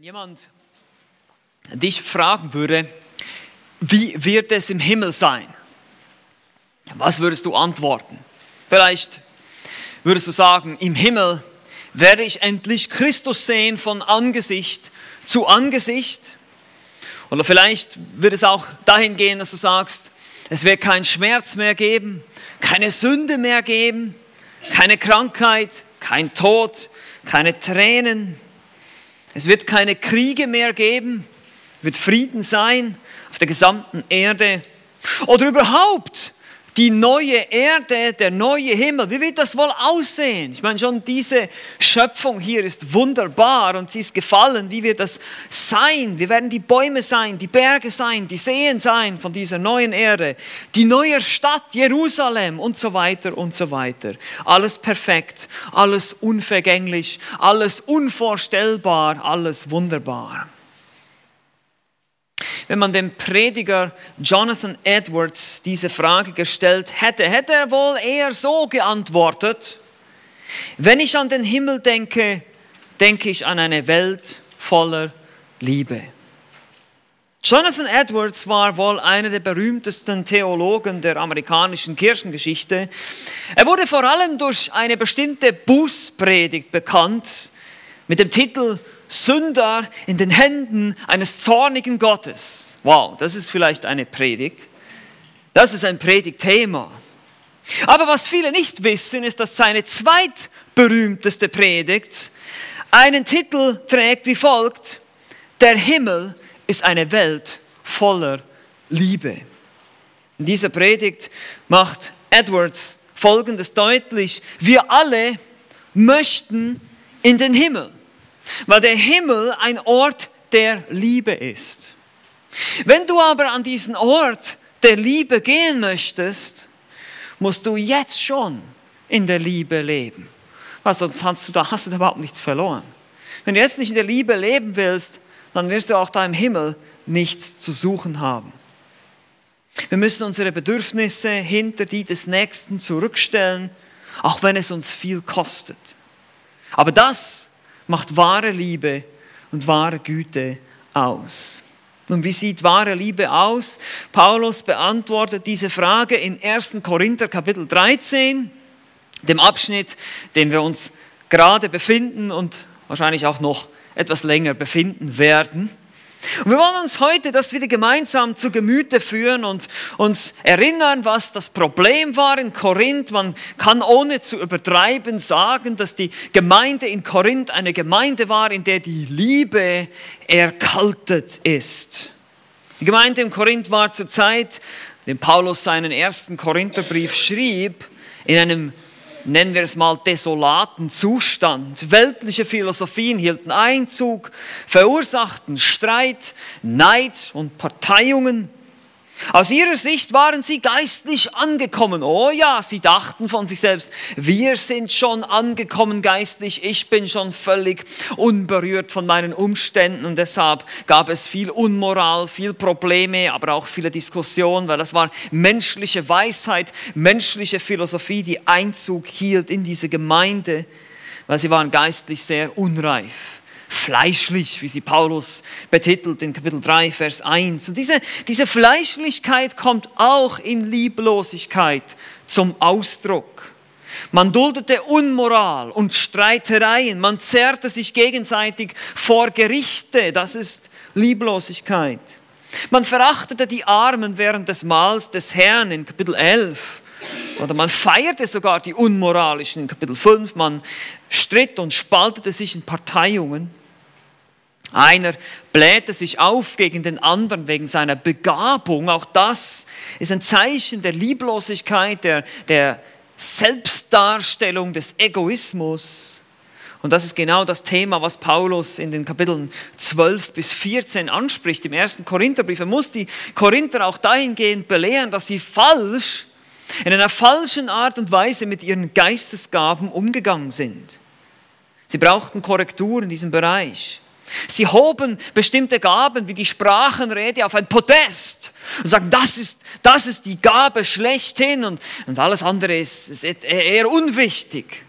Wenn jemand dich fragen würde, wie wird es im Himmel sein? Was würdest du antworten? Vielleicht würdest du sagen, im Himmel werde ich endlich Christus sehen von Angesicht zu Angesicht. Oder vielleicht wird es auch dahin gehen, dass du sagst, es wird keinen Schmerz mehr geben, keine Sünde mehr geben, keine Krankheit, kein Tod, keine Tränen, es wird keine Kriege mehr geben, wird Frieden sein auf der gesamten Erde. Oder überhaupt die neue Erde, der neue Himmel. Wie wird das wohl aussehen? Ich meine, schon diese Schöpfung hier ist wunderbar und sie ist gefallen. Wie wird das sein? Wie werden die Bäume sein, die Berge sein, die Seen sein von dieser neuen Erde? Die neue Stadt Jerusalem und so weiter und so weiter. Alles perfekt, alles unvergänglich, alles unvorstellbar, alles wunderbar. Wenn man dem Prediger Jonathan Edwards diese Frage gestellt hätte, hätte er wohl eher so geantwortet, wenn ich an den Himmel denke, denke ich an eine Welt voller Liebe. Jonathan Edwards war wohl einer der berühmtesten Theologen der amerikanischen Kirchengeschichte. Er wurde vor allem durch eine bestimmte Bußpredigt bekannt mit dem Titel Sünder in den Händen eines zornigen Gottes. Wow, das ist vielleicht eine Predigt. Das ist ein Predigtthema. Aber was viele nicht wissen, ist, dass seine zweitberühmteste Predigt einen Titel trägt wie folgt. Der Himmel ist eine Welt voller Liebe. In dieser Predigt macht Edwards Folgendes deutlich. Wir alle möchten in den Himmel weil der Himmel ein Ort der Liebe ist. Wenn du aber an diesen Ort der Liebe gehen möchtest, musst du jetzt schon in der Liebe leben. Weil sonst hast du, da, hast du überhaupt nichts verloren. Wenn du jetzt nicht in der Liebe leben willst, dann wirst du auch da im Himmel nichts zu suchen haben. Wir müssen unsere Bedürfnisse hinter die des Nächsten zurückstellen, auch wenn es uns viel kostet. Aber das macht wahre Liebe und wahre Güte aus. Und wie sieht wahre Liebe aus? Paulus beantwortet diese Frage in 1. Korinther Kapitel 13, dem Abschnitt, den wir uns gerade befinden und wahrscheinlich auch noch etwas länger befinden werden. Und wir wollen uns heute das wieder gemeinsam zu Gemüte führen und uns erinnern, was das Problem war in Korinth. Man kann ohne zu übertreiben sagen, dass die Gemeinde in Korinth eine Gemeinde war, in der die Liebe erkaltet ist. Die Gemeinde in Korinth war zur Zeit, in Paulus seinen ersten Korintherbrief schrieb, in einem nennen wir es mal, desolaten Zustand. Weltliche Philosophien hielten Einzug, verursachten Streit, Neid und Parteiungen. Aus ihrer Sicht waren sie geistlich angekommen. Oh ja, sie dachten von sich selbst, wir sind schon angekommen geistlich, ich bin schon völlig unberührt von meinen Umständen und deshalb gab es viel Unmoral, viel Probleme, aber auch viele Diskussionen, weil das war menschliche Weisheit, menschliche Philosophie, die Einzug hielt in diese Gemeinde, weil sie waren geistlich sehr unreif fleischlich, wie sie Paulus betitelt in Kapitel 3, Vers 1. Und diese, diese Fleischlichkeit kommt auch in Lieblosigkeit zum Ausdruck. Man duldete Unmoral und Streitereien, man zerrte sich gegenseitig vor Gerichte, das ist Lieblosigkeit. Man verachtete die Armen während des Mahls des Herrn in Kapitel 11. Oder man feierte sogar die Unmoralischen in Kapitel 5. Man stritt und spaltete sich in Parteiungen. Einer blähte sich auf gegen den anderen wegen seiner Begabung. Auch das ist ein Zeichen der Lieblosigkeit, der, der Selbstdarstellung des Egoismus. Und das ist genau das Thema, was Paulus in den Kapiteln 12 bis 14 anspricht im ersten Korintherbrief. Er muss die Korinther auch dahingehend belehren, dass sie falsch, in einer falschen Art und Weise mit ihren Geistesgaben umgegangen sind. Sie brauchten Korrektur in diesem Bereich. Sie hoben bestimmte Gaben wie die Sprachenrede auf ein Podest und sagen, das ist, das ist die Gabe schlechthin und, und alles andere ist, ist eher unwichtig.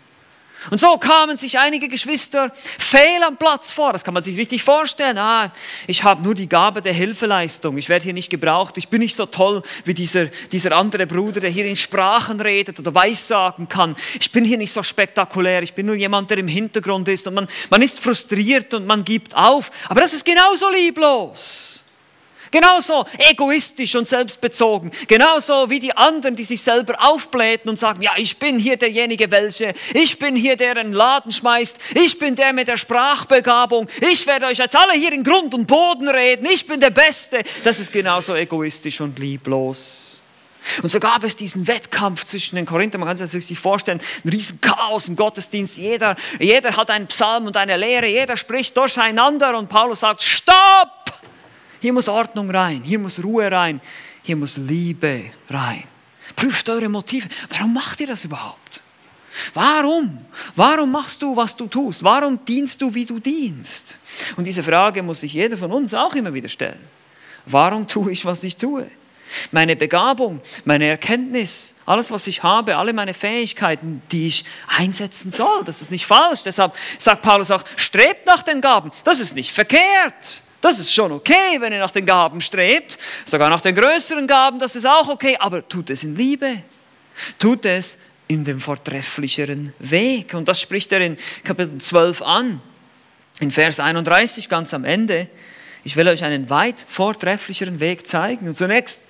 Und so kamen sich einige Geschwister fehl am Platz vor. Das kann man sich richtig vorstellen. Ah, ich habe nur die Gabe der Hilfeleistung. Ich werde hier nicht gebraucht. Ich bin nicht so toll wie dieser, dieser andere Bruder, der hier in Sprachen redet oder Weissagen kann. Ich bin hier nicht so spektakulär. Ich bin nur jemand, der im Hintergrund ist. Und man, man ist frustriert und man gibt auf. Aber das ist genauso lieblos. Genauso egoistisch und selbstbezogen. Genauso wie die anderen, die sich selber aufblähen und sagen, ja, ich bin hier derjenige welche. Ich bin hier der, der einen Laden schmeißt. Ich bin der mit der Sprachbegabung. Ich werde euch jetzt alle hier in Grund und Boden reden. Ich bin der Beste. Das ist genauso egoistisch und lieblos. Und so gab es diesen Wettkampf zwischen den Korinthern, man kann sich vorstellen, ein riesen Chaos im Gottesdienst. Jeder, jeder hat einen Psalm und eine Lehre, jeder spricht durcheinander und Paulus sagt, stopp! Hier muss Ordnung rein, hier muss Ruhe rein, hier muss Liebe rein. Prüft eure Motive. Warum macht ihr das überhaupt? Warum? Warum machst du, was du tust? Warum dienst du, wie du dienst? Und diese Frage muss sich jeder von uns auch immer wieder stellen. Warum tue ich, was ich tue? Meine Begabung, meine Erkenntnis, alles, was ich habe, alle meine Fähigkeiten, die ich einsetzen soll, das ist nicht falsch. Deshalb sagt Paulus auch, strebt nach den Gaben. Das ist nicht verkehrt. Das ist schon okay, wenn ihr nach den Gaben strebt, sogar nach den größeren Gaben, das ist auch okay, aber tut es in Liebe. Tut es in dem vortrefflicheren Weg. Und das spricht er in Kapitel 12 an, in Vers 31 ganz am Ende. Ich will euch einen weit vortrefflicheren Weg zeigen. Und zunächst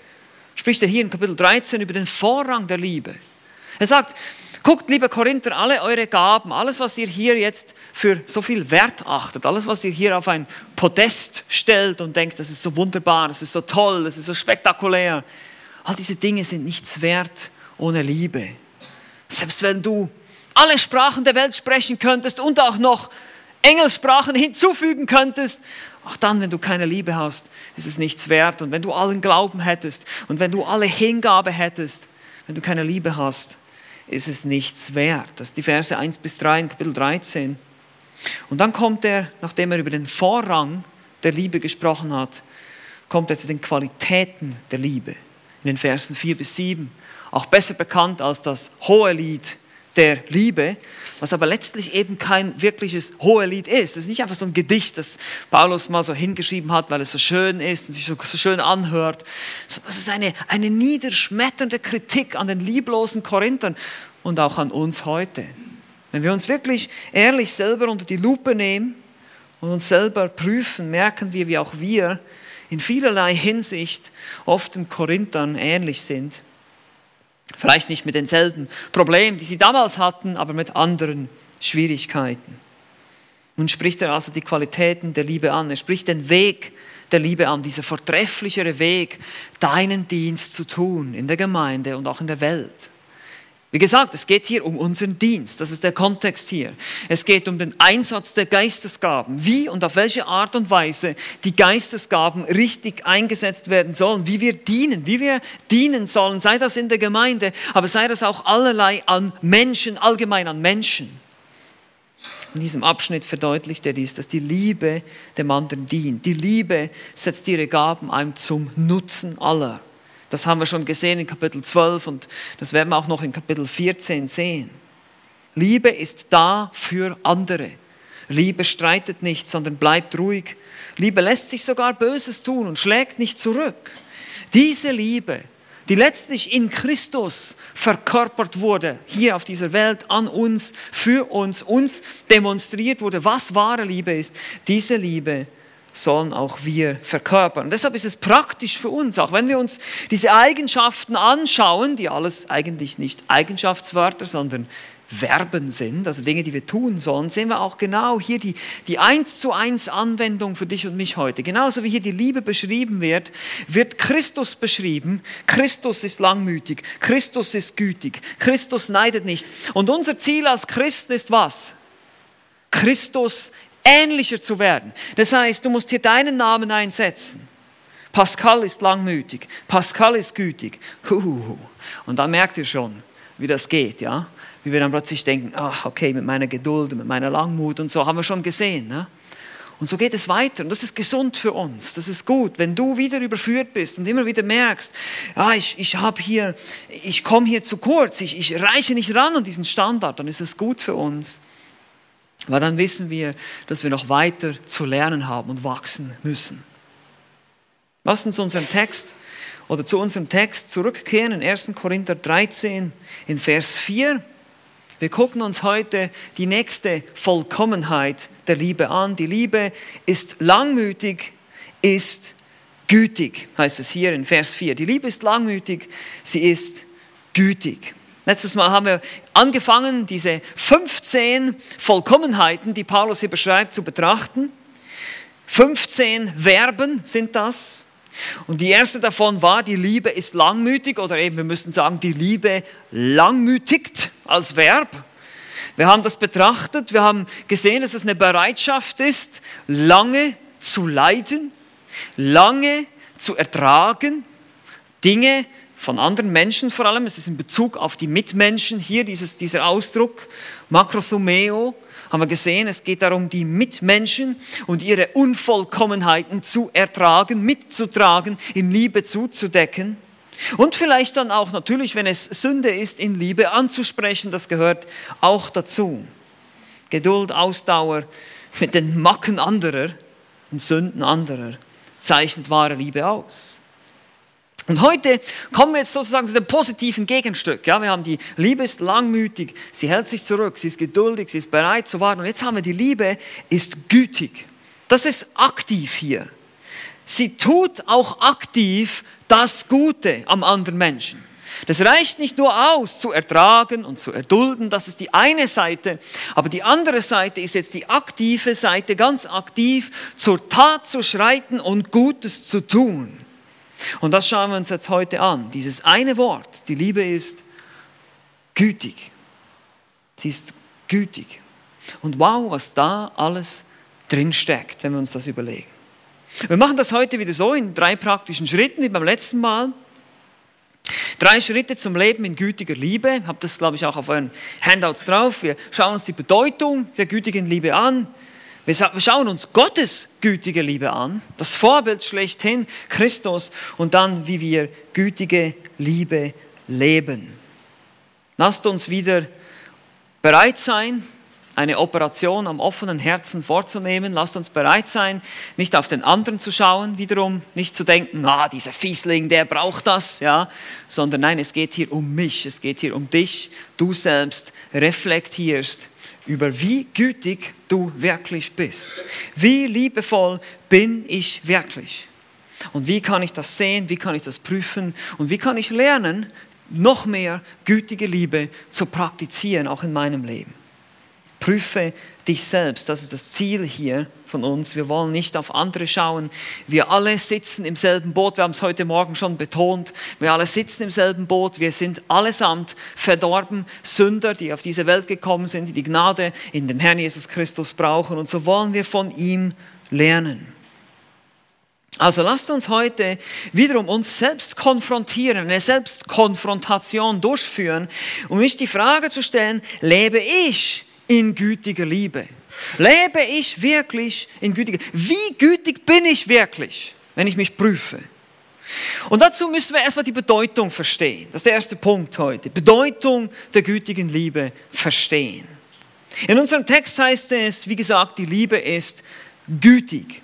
spricht er hier in Kapitel 13 über den Vorrang der Liebe. Er sagt, Guckt, liebe Korinther, alle eure Gaben, alles, was ihr hier jetzt für so viel Wert achtet, alles, was ihr hier auf ein Podest stellt und denkt, das ist so wunderbar, das ist so toll, das ist so spektakulär, all diese Dinge sind nichts wert ohne Liebe. Selbst wenn du alle Sprachen der Welt sprechen könntest und auch noch Engelssprachen hinzufügen könntest, auch dann, wenn du keine Liebe hast, ist es nichts wert. Und wenn du allen Glauben hättest und wenn du alle Hingabe hättest, wenn du keine Liebe hast, ist es nichts wert. Das ist die Verse 1 bis 3 in Kapitel 13. Und dann kommt er, nachdem er über den Vorrang der Liebe gesprochen hat, kommt er zu den Qualitäten der Liebe. In den Versen 4 bis 7, auch besser bekannt als das hohe Lied der Liebe, was aber letztlich eben kein wirkliches Hohelied ist. Es ist nicht einfach so ein Gedicht, das Paulus mal so hingeschrieben hat, weil es so schön ist und sich so, so schön anhört. Das ist eine, eine niederschmetternde Kritik an den lieblosen Korinthern und auch an uns heute. Wenn wir uns wirklich ehrlich selber unter die Lupe nehmen und uns selber prüfen, merken wir, wie auch wir in vielerlei Hinsicht oft den Korinthern ähnlich sind Vielleicht nicht mit denselben Problemen, die sie damals hatten, aber mit anderen Schwierigkeiten. Nun spricht er also die Qualitäten der Liebe an. Er spricht den Weg der Liebe an, dieser vortrefflichere Weg, deinen Dienst zu tun in der Gemeinde und auch in der Welt. Wie gesagt, es geht hier um unseren Dienst. Das ist der Kontext hier. Es geht um den Einsatz der Geistesgaben. Wie und auf welche Art und Weise die Geistesgaben richtig eingesetzt werden sollen. Wie wir dienen. Wie wir dienen sollen. Sei das in der Gemeinde, aber sei das auch allerlei an Menschen, allgemein an Menschen. In diesem Abschnitt verdeutlicht er dies, dass die Liebe dem anderen dient. Die Liebe setzt ihre Gaben ein zum Nutzen aller. Das haben wir schon gesehen in Kapitel 12 und das werden wir auch noch in Kapitel 14 sehen. Liebe ist da für andere. Liebe streitet nicht, sondern bleibt ruhig. Liebe lässt sich sogar Böses tun und schlägt nicht zurück. Diese Liebe, die letztlich in Christus verkörpert wurde, hier auf dieser Welt, an uns, für uns, uns demonstriert wurde, was wahre Liebe ist, diese Liebe sollen auch wir verkörpern. Und deshalb ist es praktisch für uns, auch wenn wir uns diese Eigenschaften anschauen, die alles eigentlich nicht Eigenschaftswörter, sondern Verben sind, also Dinge, die wir tun sollen, sehen wir auch genau hier die, die eins zu eins Anwendung für dich und mich heute. Genauso wie hier die Liebe beschrieben wird, wird Christus beschrieben. Christus ist langmütig, Christus ist gütig, Christus neidet nicht. Und unser Ziel als Christen ist was? Christus ähnlicher zu werden. Das heißt, du musst hier deinen Namen einsetzen. Pascal ist langmütig, Pascal ist gütig. Und dann merkt ihr schon, wie das geht, ja? Wie wir dann plötzlich denken, ach, okay, mit meiner Geduld, mit meiner Langmut und so haben wir schon gesehen. Ne? Und so geht es weiter. Und das ist gesund für uns. Das ist gut. Wenn du wieder überführt bist und immer wieder merkst, ja, ich, ich habe hier, ich komme hier zu kurz, ich, ich reiche nicht ran an diesen Standard, dann ist es gut für uns. Weil dann wissen wir, dass wir noch weiter zu lernen haben und wachsen müssen. Lass uns unseren Text oder zu unserem Text zurückkehren in 1. Korinther 13 in Vers 4. Wir gucken uns heute die nächste Vollkommenheit der Liebe an. Die Liebe ist langmütig, ist gütig, heißt es hier in Vers 4. Die Liebe ist langmütig, sie ist gütig. Letztes Mal haben wir angefangen, diese 15 Vollkommenheiten, die Paulus hier beschreibt, zu betrachten. 15 Verben sind das. Und die erste davon war, die Liebe ist langmütig oder eben wir müssen sagen, die Liebe langmütigt als Verb. Wir haben das betrachtet, wir haben gesehen, dass es eine Bereitschaft ist, lange zu leiden, lange zu ertragen, Dinge von anderen Menschen vor allem, es ist in Bezug auf die Mitmenschen hier, dieses, dieser Ausdruck, Makrosomeo, haben wir gesehen, es geht darum, die Mitmenschen und ihre Unvollkommenheiten zu ertragen, mitzutragen, in Liebe zuzudecken. Und vielleicht dann auch natürlich, wenn es Sünde ist, in Liebe anzusprechen, das gehört auch dazu. Geduld, Ausdauer mit den Macken anderer und Sünden anderer zeichnet wahre Liebe aus. Und heute kommen wir jetzt sozusagen zu dem positiven Gegenstück. Ja, wir haben die Liebe ist langmütig, sie hält sich zurück, sie ist geduldig, sie ist bereit zu warten. Und jetzt haben wir die Liebe ist gütig. Das ist aktiv hier. Sie tut auch aktiv das Gute am anderen Menschen. Das reicht nicht nur aus, zu ertragen und zu erdulden, das ist die eine Seite, aber die andere Seite ist jetzt die aktive Seite, ganz aktiv zur Tat zu schreiten und Gutes zu tun. Und das schauen wir uns jetzt heute an. Dieses eine Wort, die Liebe ist gütig. Sie ist gütig. Und wow, was da alles drin steckt, wenn wir uns das überlegen. Wir machen das heute wieder so in drei praktischen Schritten wie beim letzten Mal. Drei Schritte zum Leben in gütiger Liebe. Habe das, glaube ich, auch auf euren Handouts drauf. Wir schauen uns die Bedeutung der gütigen Liebe an. Wir schauen uns Gottes gütige Liebe an, das Vorbild schlechthin, Christus, und dann, wie wir gütige Liebe leben. Lasst uns wieder bereit sein, eine Operation am offenen Herzen vorzunehmen. Lasst uns bereit sein, nicht auf den anderen zu schauen, wiederum nicht zu denken, ah, dieser Fiesling, der braucht das, ja, sondern nein, es geht hier um mich, es geht hier um dich. Du selbst reflektierst über wie gütig du wirklich bist. Wie liebevoll bin ich wirklich? Und wie kann ich das sehen? Wie kann ich das prüfen? Und wie kann ich lernen, noch mehr gütige Liebe zu praktizieren, auch in meinem Leben? Prüfe dich selbst. Das ist das Ziel hier von uns. Wir wollen nicht auf andere schauen. Wir alle sitzen im selben Boot. Wir haben es heute Morgen schon betont. Wir alle sitzen im selben Boot. Wir sind allesamt verdorben Sünder, die auf diese Welt gekommen sind, die die Gnade in dem Herrn Jesus Christus brauchen. Und so wollen wir von ihm lernen. Also lasst uns heute wiederum uns selbst konfrontieren, eine Selbstkonfrontation durchführen, um mich die Frage zu stellen, lebe ich in gütiger Liebe? Lebe ich wirklich in gütiger Wie gütig bin ich wirklich, wenn ich mich prüfe? Und dazu müssen wir erstmal die Bedeutung verstehen. Das ist der erste Punkt heute. Bedeutung der gütigen Liebe verstehen. In unserem Text heißt es, wie gesagt, die Liebe ist gütig.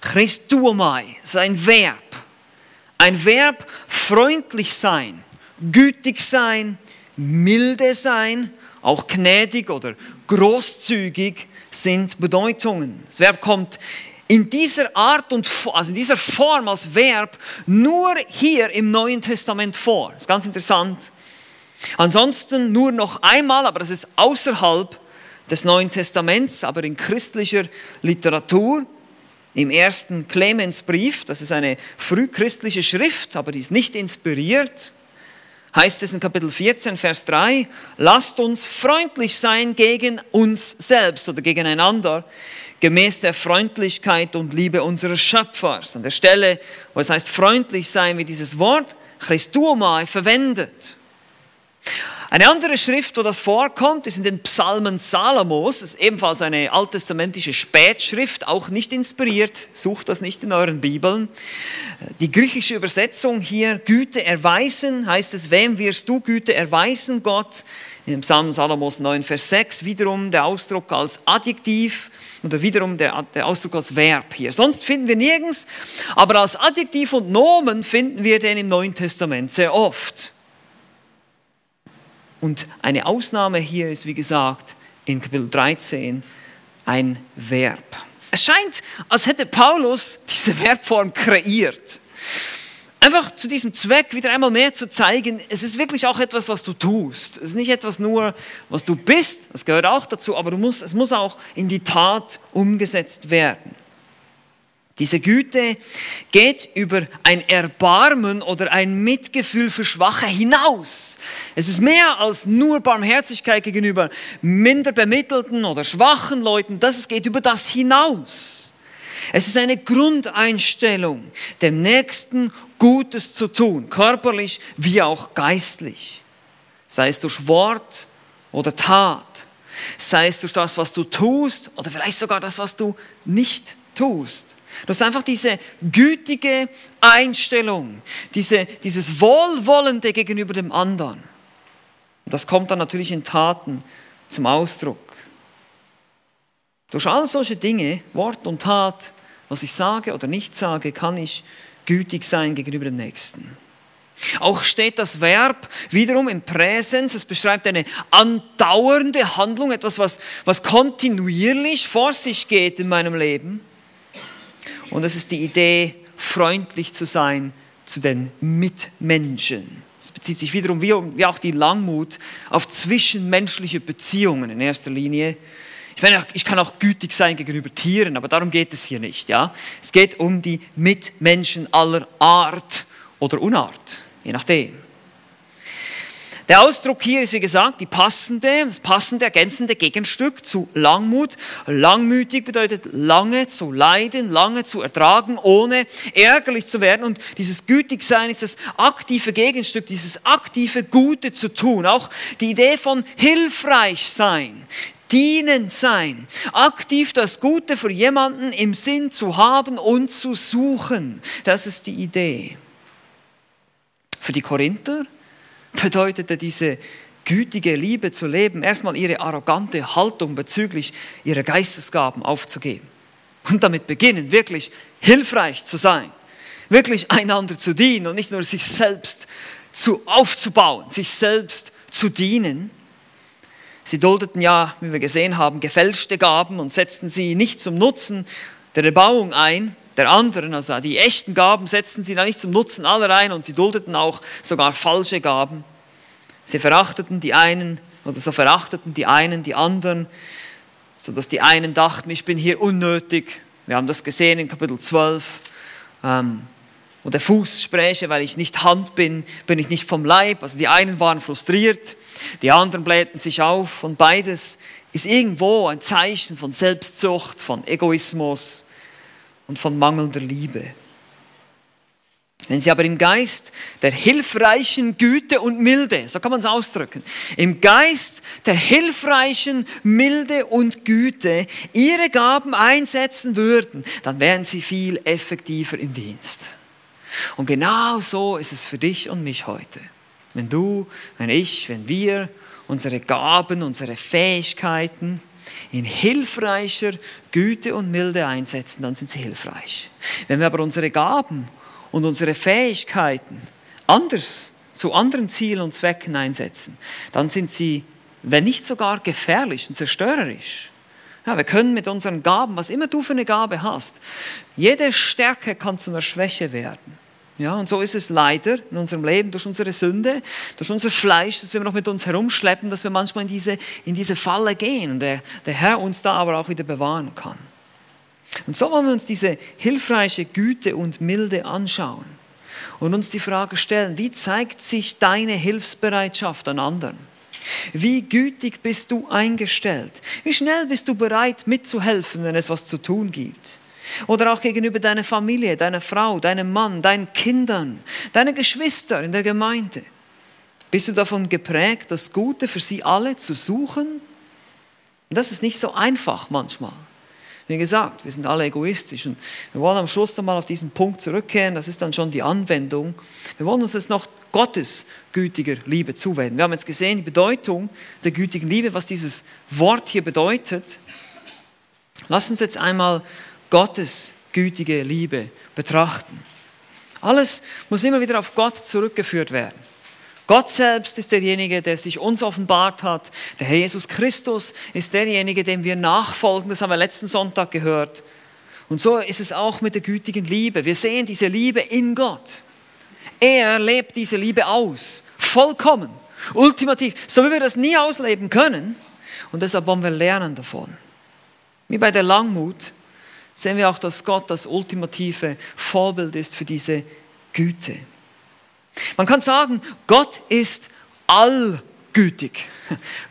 Christuomai ist ein Verb. Ein Verb freundlich sein, gütig sein, milde sein, auch gnädig oder großzügig sind Bedeutungen. Das Verb kommt in dieser Art und also in dieser Form als Verb nur hier im Neuen Testament vor. Das ist ganz interessant. Ansonsten nur noch einmal, aber das ist außerhalb des Neuen Testaments, aber in christlicher Literatur. Im ersten Clemensbrief, das ist eine frühchristliche Schrift, aber die ist nicht inspiriert heißt es in Kapitel 14, Vers 3, lasst uns freundlich sein gegen uns selbst oder gegeneinander, gemäß der Freundlichkeit und Liebe unseres Schöpfers. An der Stelle, wo es heißt freundlich sein, wie dieses Wort Christuomai verwendet. Eine andere Schrift, wo das vorkommt, ist in den Psalmen Salomos. Das ist ebenfalls eine alttestamentische Spätschrift, auch nicht inspiriert. Sucht das nicht in euren Bibeln. Die griechische Übersetzung hier, Güte erweisen, heißt es, wem wirst du Güte erweisen, Gott? Im Psalm Salomos 9, Vers 6 wiederum der Ausdruck als Adjektiv oder wiederum der, der Ausdruck als Verb hier. Sonst finden wir nirgends, aber als Adjektiv und Nomen finden wir den im Neuen Testament sehr oft. Und eine Ausnahme hier ist, wie gesagt, in Kapitel 13 ein Verb. Es scheint, als hätte Paulus diese Verbform kreiert. Einfach zu diesem Zweck wieder einmal mehr zu zeigen, es ist wirklich auch etwas, was du tust. Es ist nicht etwas nur, was du bist, das gehört auch dazu, aber du musst, es muss auch in die Tat umgesetzt werden. Diese Güte geht über ein Erbarmen oder ein Mitgefühl für Schwache hinaus. Es ist mehr als nur Barmherzigkeit gegenüber minder bemittelten oder schwachen Leuten. Das geht über das hinaus. Es ist eine Grundeinstellung, dem Nächsten Gutes zu tun, körperlich wie auch geistlich. Sei es durch Wort oder Tat. Sei es durch das, was du tust oder vielleicht sogar das, was du nicht tust. Du hast einfach diese gütige Einstellung, diese, dieses Wohlwollende gegenüber dem anderen. Und das kommt dann natürlich in Taten zum Ausdruck. Durch all solche Dinge, Wort und Tat, was ich sage oder nicht sage, kann ich gütig sein gegenüber dem Nächsten. Auch steht das Verb wiederum im Präsens, es beschreibt eine andauernde Handlung, etwas, was, was kontinuierlich vor sich geht in meinem Leben. Und es ist die Idee, freundlich zu sein zu den Mitmenschen. Es bezieht sich wiederum, wie auch die Langmut, auf zwischenmenschliche Beziehungen in erster Linie. Ich, meine, ich kann auch gütig sein gegenüber Tieren, aber darum geht es hier nicht. Ja? Es geht um die Mitmenschen aller Art oder Unart, je nachdem. Der Ausdruck hier ist, wie gesagt, die passende, das passende, ergänzende Gegenstück zu Langmut. Langmütig bedeutet lange zu leiden, lange zu ertragen, ohne ärgerlich zu werden. Und dieses Gütigsein ist das aktive Gegenstück, dieses aktive Gute zu tun. Auch die Idee von hilfreich sein, dienend sein, aktiv das Gute für jemanden im Sinn zu haben und zu suchen. Das ist die Idee. Für die Korinther bedeutete diese gütige Liebe zu leben, erstmal ihre arrogante Haltung bezüglich ihrer Geistesgaben aufzugeben und damit beginnen, wirklich hilfreich zu sein, wirklich einander zu dienen und nicht nur sich selbst zu aufzubauen, sich selbst zu dienen. Sie duldeten ja, wie wir gesehen haben, gefälschte Gaben und setzten sie nicht zum Nutzen der Erbauung ein, der anderen, also die echten Gaben setzten sie da nicht zum Nutzen aller ein und sie duldeten auch sogar falsche Gaben. Sie verachteten die einen oder so verachteten die einen die anderen, sodass die einen dachten, ich bin hier unnötig. Wir haben das gesehen in Kapitel 12. Ähm, wo der Fuß spräche, weil ich nicht Hand bin, bin ich nicht vom Leib. Also die einen waren frustriert, die anderen blähten sich auf und beides ist irgendwo ein Zeichen von Selbstsucht, von Egoismus, und von mangelnder Liebe. Wenn sie aber im Geist der hilfreichen Güte und Milde, so kann man es ausdrücken, im Geist der hilfreichen Milde und Güte ihre Gaben einsetzen würden, dann wären sie viel effektiver im Dienst. Und genau so ist es für dich und mich heute. Wenn du, wenn ich, wenn wir unsere Gaben, unsere Fähigkeiten, in hilfreicher Güte und Milde einsetzen, dann sind sie hilfreich. Wenn wir aber unsere Gaben und unsere Fähigkeiten anders zu anderen Zielen und Zwecken einsetzen, dann sind sie, wenn nicht sogar gefährlich und zerstörerisch. Ja, wir können mit unseren Gaben, was immer du für eine Gabe hast, jede Stärke kann zu einer Schwäche werden. Ja, und so ist es leider in unserem Leben durch unsere Sünde, durch unser Fleisch, das wir noch mit uns herumschleppen, dass wir manchmal in diese, in diese Falle gehen und der, der Herr uns da aber auch wieder bewahren kann. Und so wollen wir uns diese hilfreiche Güte und Milde anschauen und uns die Frage stellen, wie zeigt sich deine Hilfsbereitschaft an anderen? Wie gütig bist du eingestellt? Wie schnell bist du bereit mitzuhelfen, wenn es was zu tun gibt? Oder auch gegenüber deiner Familie, deiner Frau, deinem Mann, deinen Kindern, deinen Geschwistern in der Gemeinde. Bist du davon geprägt, das Gute für sie alle zu suchen? Und das ist nicht so einfach manchmal. Wie gesagt, wir sind alle egoistisch und wir wollen am Schluss nochmal auf diesen Punkt zurückkehren. Das ist dann schon die Anwendung. Wir wollen uns jetzt noch Gottes gütiger Liebe zuwenden. Wir haben jetzt gesehen, die Bedeutung der gütigen Liebe, was dieses Wort hier bedeutet. Lass uns jetzt einmal Gottes gütige Liebe betrachten. Alles muss immer wieder auf Gott zurückgeführt werden. Gott selbst ist derjenige, der sich uns offenbart hat. Der Herr Jesus Christus ist derjenige, dem wir nachfolgen. Das haben wir letzten Sonntag gehört. Und so ist es auch mit der gütigen Liebe. Wir sehen diese Liebe in Gott. Er lebt diese Liebe aus. Vollkommen. Ultimativ. So wie wir das nie ausleben können. Und deshalb wollen wir lernen davon. Wie bei der Langmut sehen wir auch, dass Gott das ultimative Vorbild ist für diese Güte. Man kann sagen, Gott ist allgütig.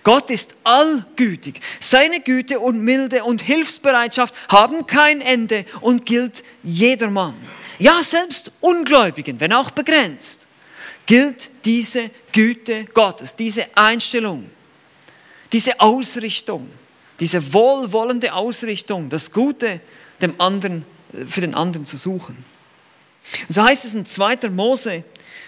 Gott ist allgütig. Seine Güte und Milde und Hilfsbereitschaft haben kein Ende und gilt jedermann. Ja, selbst Ungläubigen, wenn auch begrenzt, gilt diese Güte Gottes, diese Einstellung, diese Ausrichtung, diese wohlwollende Ausrichtung, das Gute dem anderen, für den anderen zu suchen. Und so heißt es in 2. Mose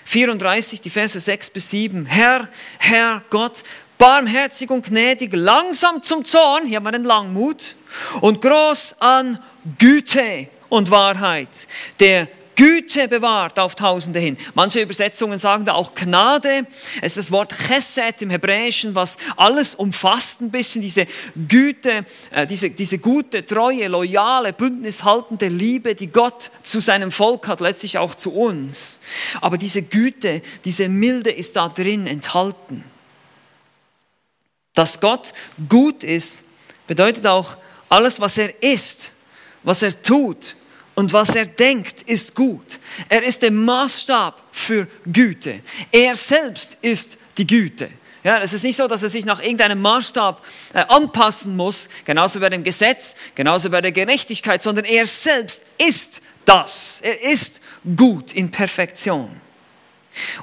34, die Verse 6 bis 7. Herr, Herr Gott, barmherzig und gnädig, langsam zum Zorn, hier haben wir den Langmut, und groß an Güte und Wahrheit, der Güte bewahrt auf Tausende hin. Manche Übersetzungen sagen da auch Gnade. Es ist das Wort Chesed im Hebräischen, was alles umfasst ein bisschen, diese Güte, äh, diese, diese gute, treue, loyale, bündnishaltende Liebe, die Gott zu seinem Volk hat, letztlich auch zu uns. Aber diese Güte, diese Milde ist da drin enthalten. Dass Gott gut ist, bedeutet auch, alles, was er ist, was er tut, und was er denkt, ist gut. Er ist der Maßstab für Güte. Er selbst ist die Güte. Ja, es ist nicht so, dass er sich nach irgendeinem Maßstab äh, anpassen muss, genauso bei dem Gesetz, genauso bei der Gerechtigkeit, sondern er selbst ist das. Er ist gut in Perfektion.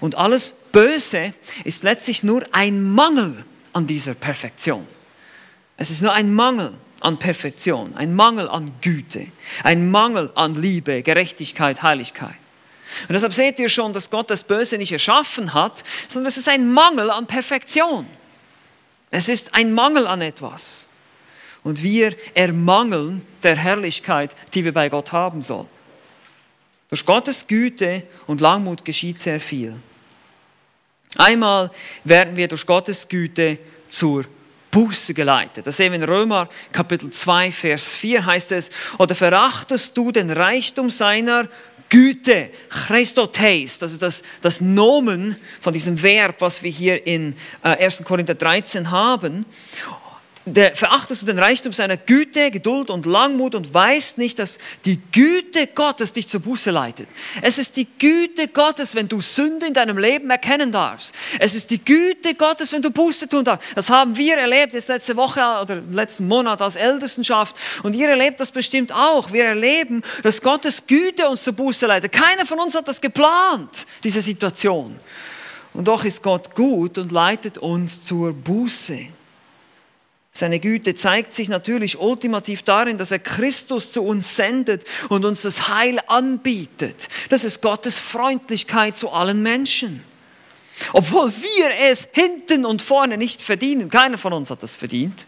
Und alles Böse ist letztlich nur ein Mangel an dieser Perfektion. Es ist nur ein Mangel an Perfektion, ein Mangel an Güte, ein Mangel an Liebe, Gerechtigkeit, Heiligkeit. Und deshalb seht ihr schon, dass Gott das Böse nicht erschaffen hat, sondern es ist ein Mangel an Perfektion. Es ist ein Mangel an etwas. Und wir ermangeln der Herrlichkeit, die wir bei Gott haben sollen. Durch Gottes Güte und Langmut geschieht sehr viel. Einmal werden wir durch Gottes Güte zur Buße geleitet. Das sehen wir in Römer Kapitel 2, Vers 4 heißt es, oder verachtest du den Reichtum seiner Güte, Christotheis, das ist das, das Nomen von diesem Verb, was wir hier in äh, 1. Korinther 13 haben der, verachtest du den Reichtum seiner Güte, Geduld und Langmut und weißt nicht, dass die Güte Gottes dich zur Buße leitet. Es ist die Güte Gottes, wenn du Sünde in deinem Leben erkennen darfst. Es ist die Güte Gottes, wenn du Buße tun darfst. Das haben wir erlebt jetzt letzte Woche oder letzten Monat als Ältestenschaft und ihr erlebt das bestimmt auch. Wir erleben, dass Gottes Güte uns zur Buße leitet. Keiner von uns hat das geplant, diese Situation. Und doch ist Gott gut und leitet uns zur Buße. Seine Güte zeigt sich natürlich ultimativ darin, dass er Christus zu uns sendet und uns das Heil anbietet. Das ist Gottes Freundlichkeit zu allen Menschen. Obwohl wir es hinten und vorne nicht verdienen. Keiner von uns hat das verdient.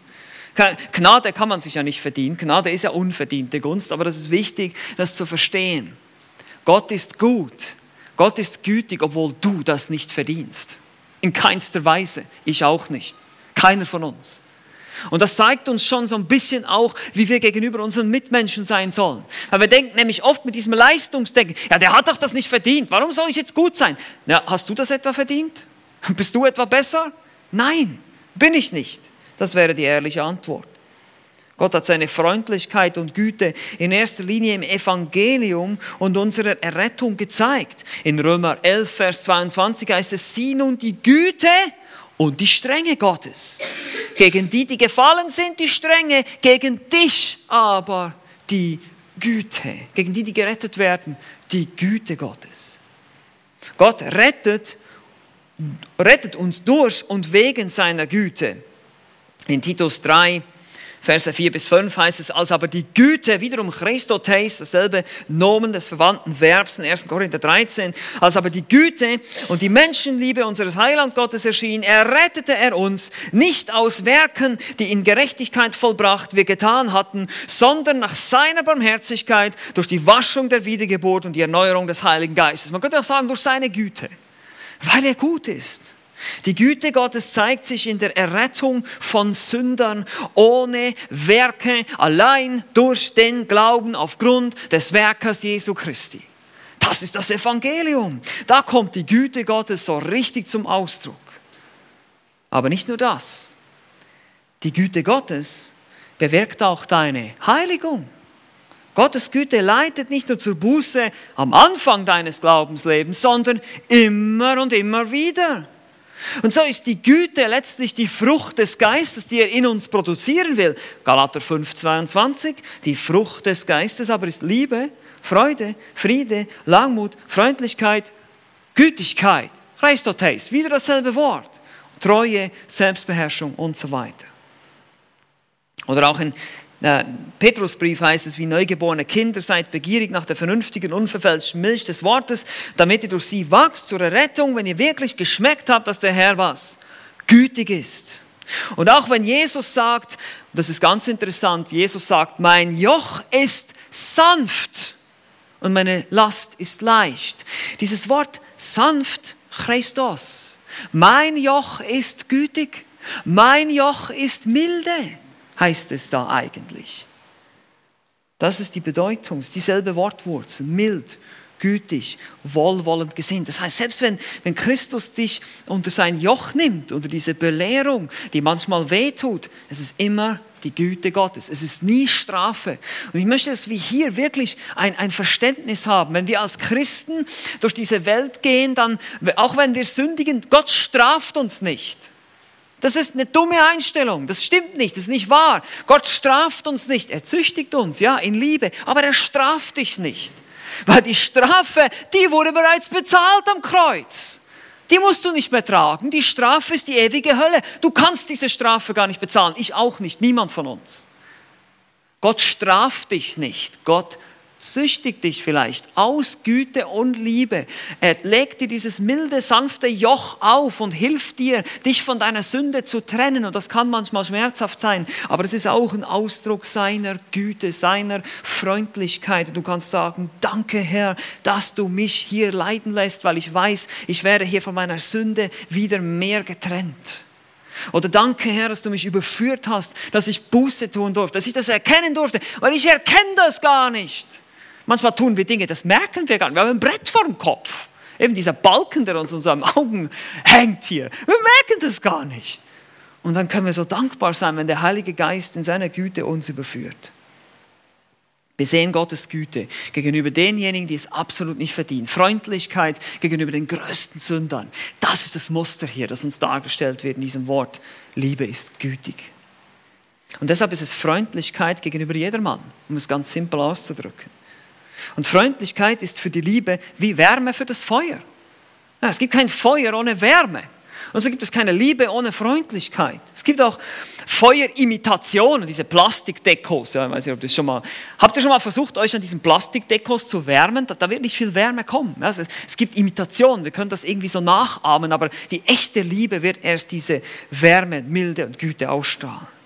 Gnade kann man sich ja nicht verdienen. Gnade ist ja unverdiente Gunst, aber das ist wichtig, das zu verstehen. Gott ist gut. Gott ist gütig, obwohl du das nicht verdienst. In keinster Weise. Ich auch nicht. Keiner von uns. Und das zeigt uns schon so ein bisschen auch, wie wir gegenüber unseren Mitmenschen sein sollen. Weil wir denken nämlich oft mit diesem Leistungsdenken, ja, der hat doch das nicht verdient, warum soll ich jetzt gut sein? Ja, hast du das etwa verdient? Bist du etwa besser? Nein, bin ich nicht. Das wäre die ehrliche Antwort. Gott hat seine Freundlichkeit und Güte in erster Linie im Evangelium und unserer Errettung gezeigt. In Römer 11, Vers 22 heißt es, sieh nun die Güte und die Strenge Gottes. Gegen die, die gefallen sind, die Strenge, gegen dich aber die Güte. Gegen die, die gerettet werden, die Güte Gottes. Gott rettet rettet uns durch und wegen seiner Güte. In Titus 3, Verse 4 bis 5 heißt es, als aber die Güte, wiederum Christotes, dasselbe Nomen des verwandten Verbs in 1. Korinther 13, als aber die Güte und die Menschenliebe unseres Heiland Gottes erschien, errettete er uns nicht aus Werken, die in Gerechtigkeit vollbracht wir getan hatten, sondern nach seiner Barmherzigkeit durch die Waschung der Wiedergeburt und die Erneuerung des Heiligen Geistes. Man könnte auch sagen, durch seine Güte, weil er gut ist. Die Güte Gottes zeigt sich in der Errettung von Sündern ohne Werke, allein durch den Glauben aufgrund des Werkes Jesu Christi. Das ist das Evangelium. Da kommt die Güte Gottes so richtig zum Ausdruck. Aber nicht nur das. Die Güte Gottes bewirkt auch deine Heiligung. Gottes Güte leitet nicht nur zur Buße am Anfang deines Glaubenslebens, sondern immer und immer wieder. Und so ist die Güte letztlich die Frucht des Geistes, die er in uns produzieren will. Galater 5, 22, die Frucht des Geistes aber ist Liebe, Freude, Friede, Langmut, Freundlichkeit, Gütigkeit, Christotes, wieder dasselbe Wort, Treue, Selbstbeherrschung und so weiter. Oder auch in Petrusbrief heißt es, wie neugeborene Kinder seid begierig nach der vernünftigen, unverfälschten Milch des Wortes, damit ihr durch sie wachst zur Errettung, wenn ihr wirklich geschmeckt habt, dass der Herr was? Gütig ist. Und auch wenn Jesus sagt, das ist ganz interessant, Jesus sagt, mein Joch ist sanft und meine Last ist leicht. Dieses Wort sanft, Christos. Mein Joch ist gütig, mein Joch ist milde heißt es da eigentlich. Das ist die Bedeutung, dieselbe Wortwurzel, mild, gütig, wohlwollend gesinnt. Das heißt, selbst wenn, wenn Christus dich unter sein Joch nimmt, unter diese Belehrung, die manchmal wehtut, es ist immer die Güte Gottes. Es ist nie Strafe. Und ich möchte, dass wir hier wirklich ein, ein Verständnis haben. Wenn wir als Christen durch diese Welt gehen, dann, auch wenn wir sündigen, Gott straft uns nicht. Das ist eine dumme Einstellung. Das stimmt nicht. Das ist nicht wahr. Gott straft uns nicht. Er züchtigt uns, ja, in Liebe. Aber er straft dich nicht. Weil die Strafe, die wurde bereits bezahlt am Kreuz. Die musst du nicht mehr tragen. Die Strafe ist die ewige Hölle. Du kannst diese Strafe gar nicht bezahlen. Ich auch nicht. Niemand von uns. Gott straft dich nicht. Gott süchtig dich vielleicht aus Güte und Liebe. Er legt dir dieses milde, sanfte Joch auf und hilft dir, dich von deiner Sünde zu trennen. Und das kann manchmal schmerzhaft sein, aber es ist auch ein Ausdruck seiner Güte, seiner Freundlichkeit. du kannst sagen, danke Herr, dass du mich hier leiden lässt, weil ich weiß, ich werde hier von meiner Sünde wieder mehr getrennt. Oder danke Herr, dass du mich überführt hast, dass ich Buße tun durfte, dass ich das erkennen durfte, weil ich erkenne das gar nicht. Manchmal tun wir Dinge, das merken wir gar nicht. Wir haben ein Brett vor dem Kopf. Eben dieser Balken, der uns unseren Augen hängt hier. Wir merken das gar nicht. Und dann können wir so dankbar sein, wenn der Heilige Geist in seiner Güte uns überführt. Wir sehen Gottes Güte gegenüber denjenigen, die es absolut nicht verdienen. Freundlichkeit gegenüber den größten Sündern. Das ist das Muster hier, das uns dargestellt wird in diesem Wort. Liebe ist gütig. Und deshalb ist es Freundlichkeit gegenüber jedermann, um es ganz simpel auszudrücken. Und Freundlichkeit ist für die Liebe wie Wärme für das Feuer. Es gibt kein Feuer ohne Wärme. Und so gibt es keine Liebe ohne Freundlichkeit. Es gibt auch Feuerimitationen, diese Plastikdekos. Ja, ich weiß nicht, ob das schon mal, habt ihr schon mal versucht, euch an diesen Plastikdekos zu wärmen? Da, da wird nicht viel Wärme kommen. Ja, es gibt Imitationen, wir können das irgendwie so nachahmen, aber die echte Liebe wird erst diese Wärme, Milde und Güte ausstrahlen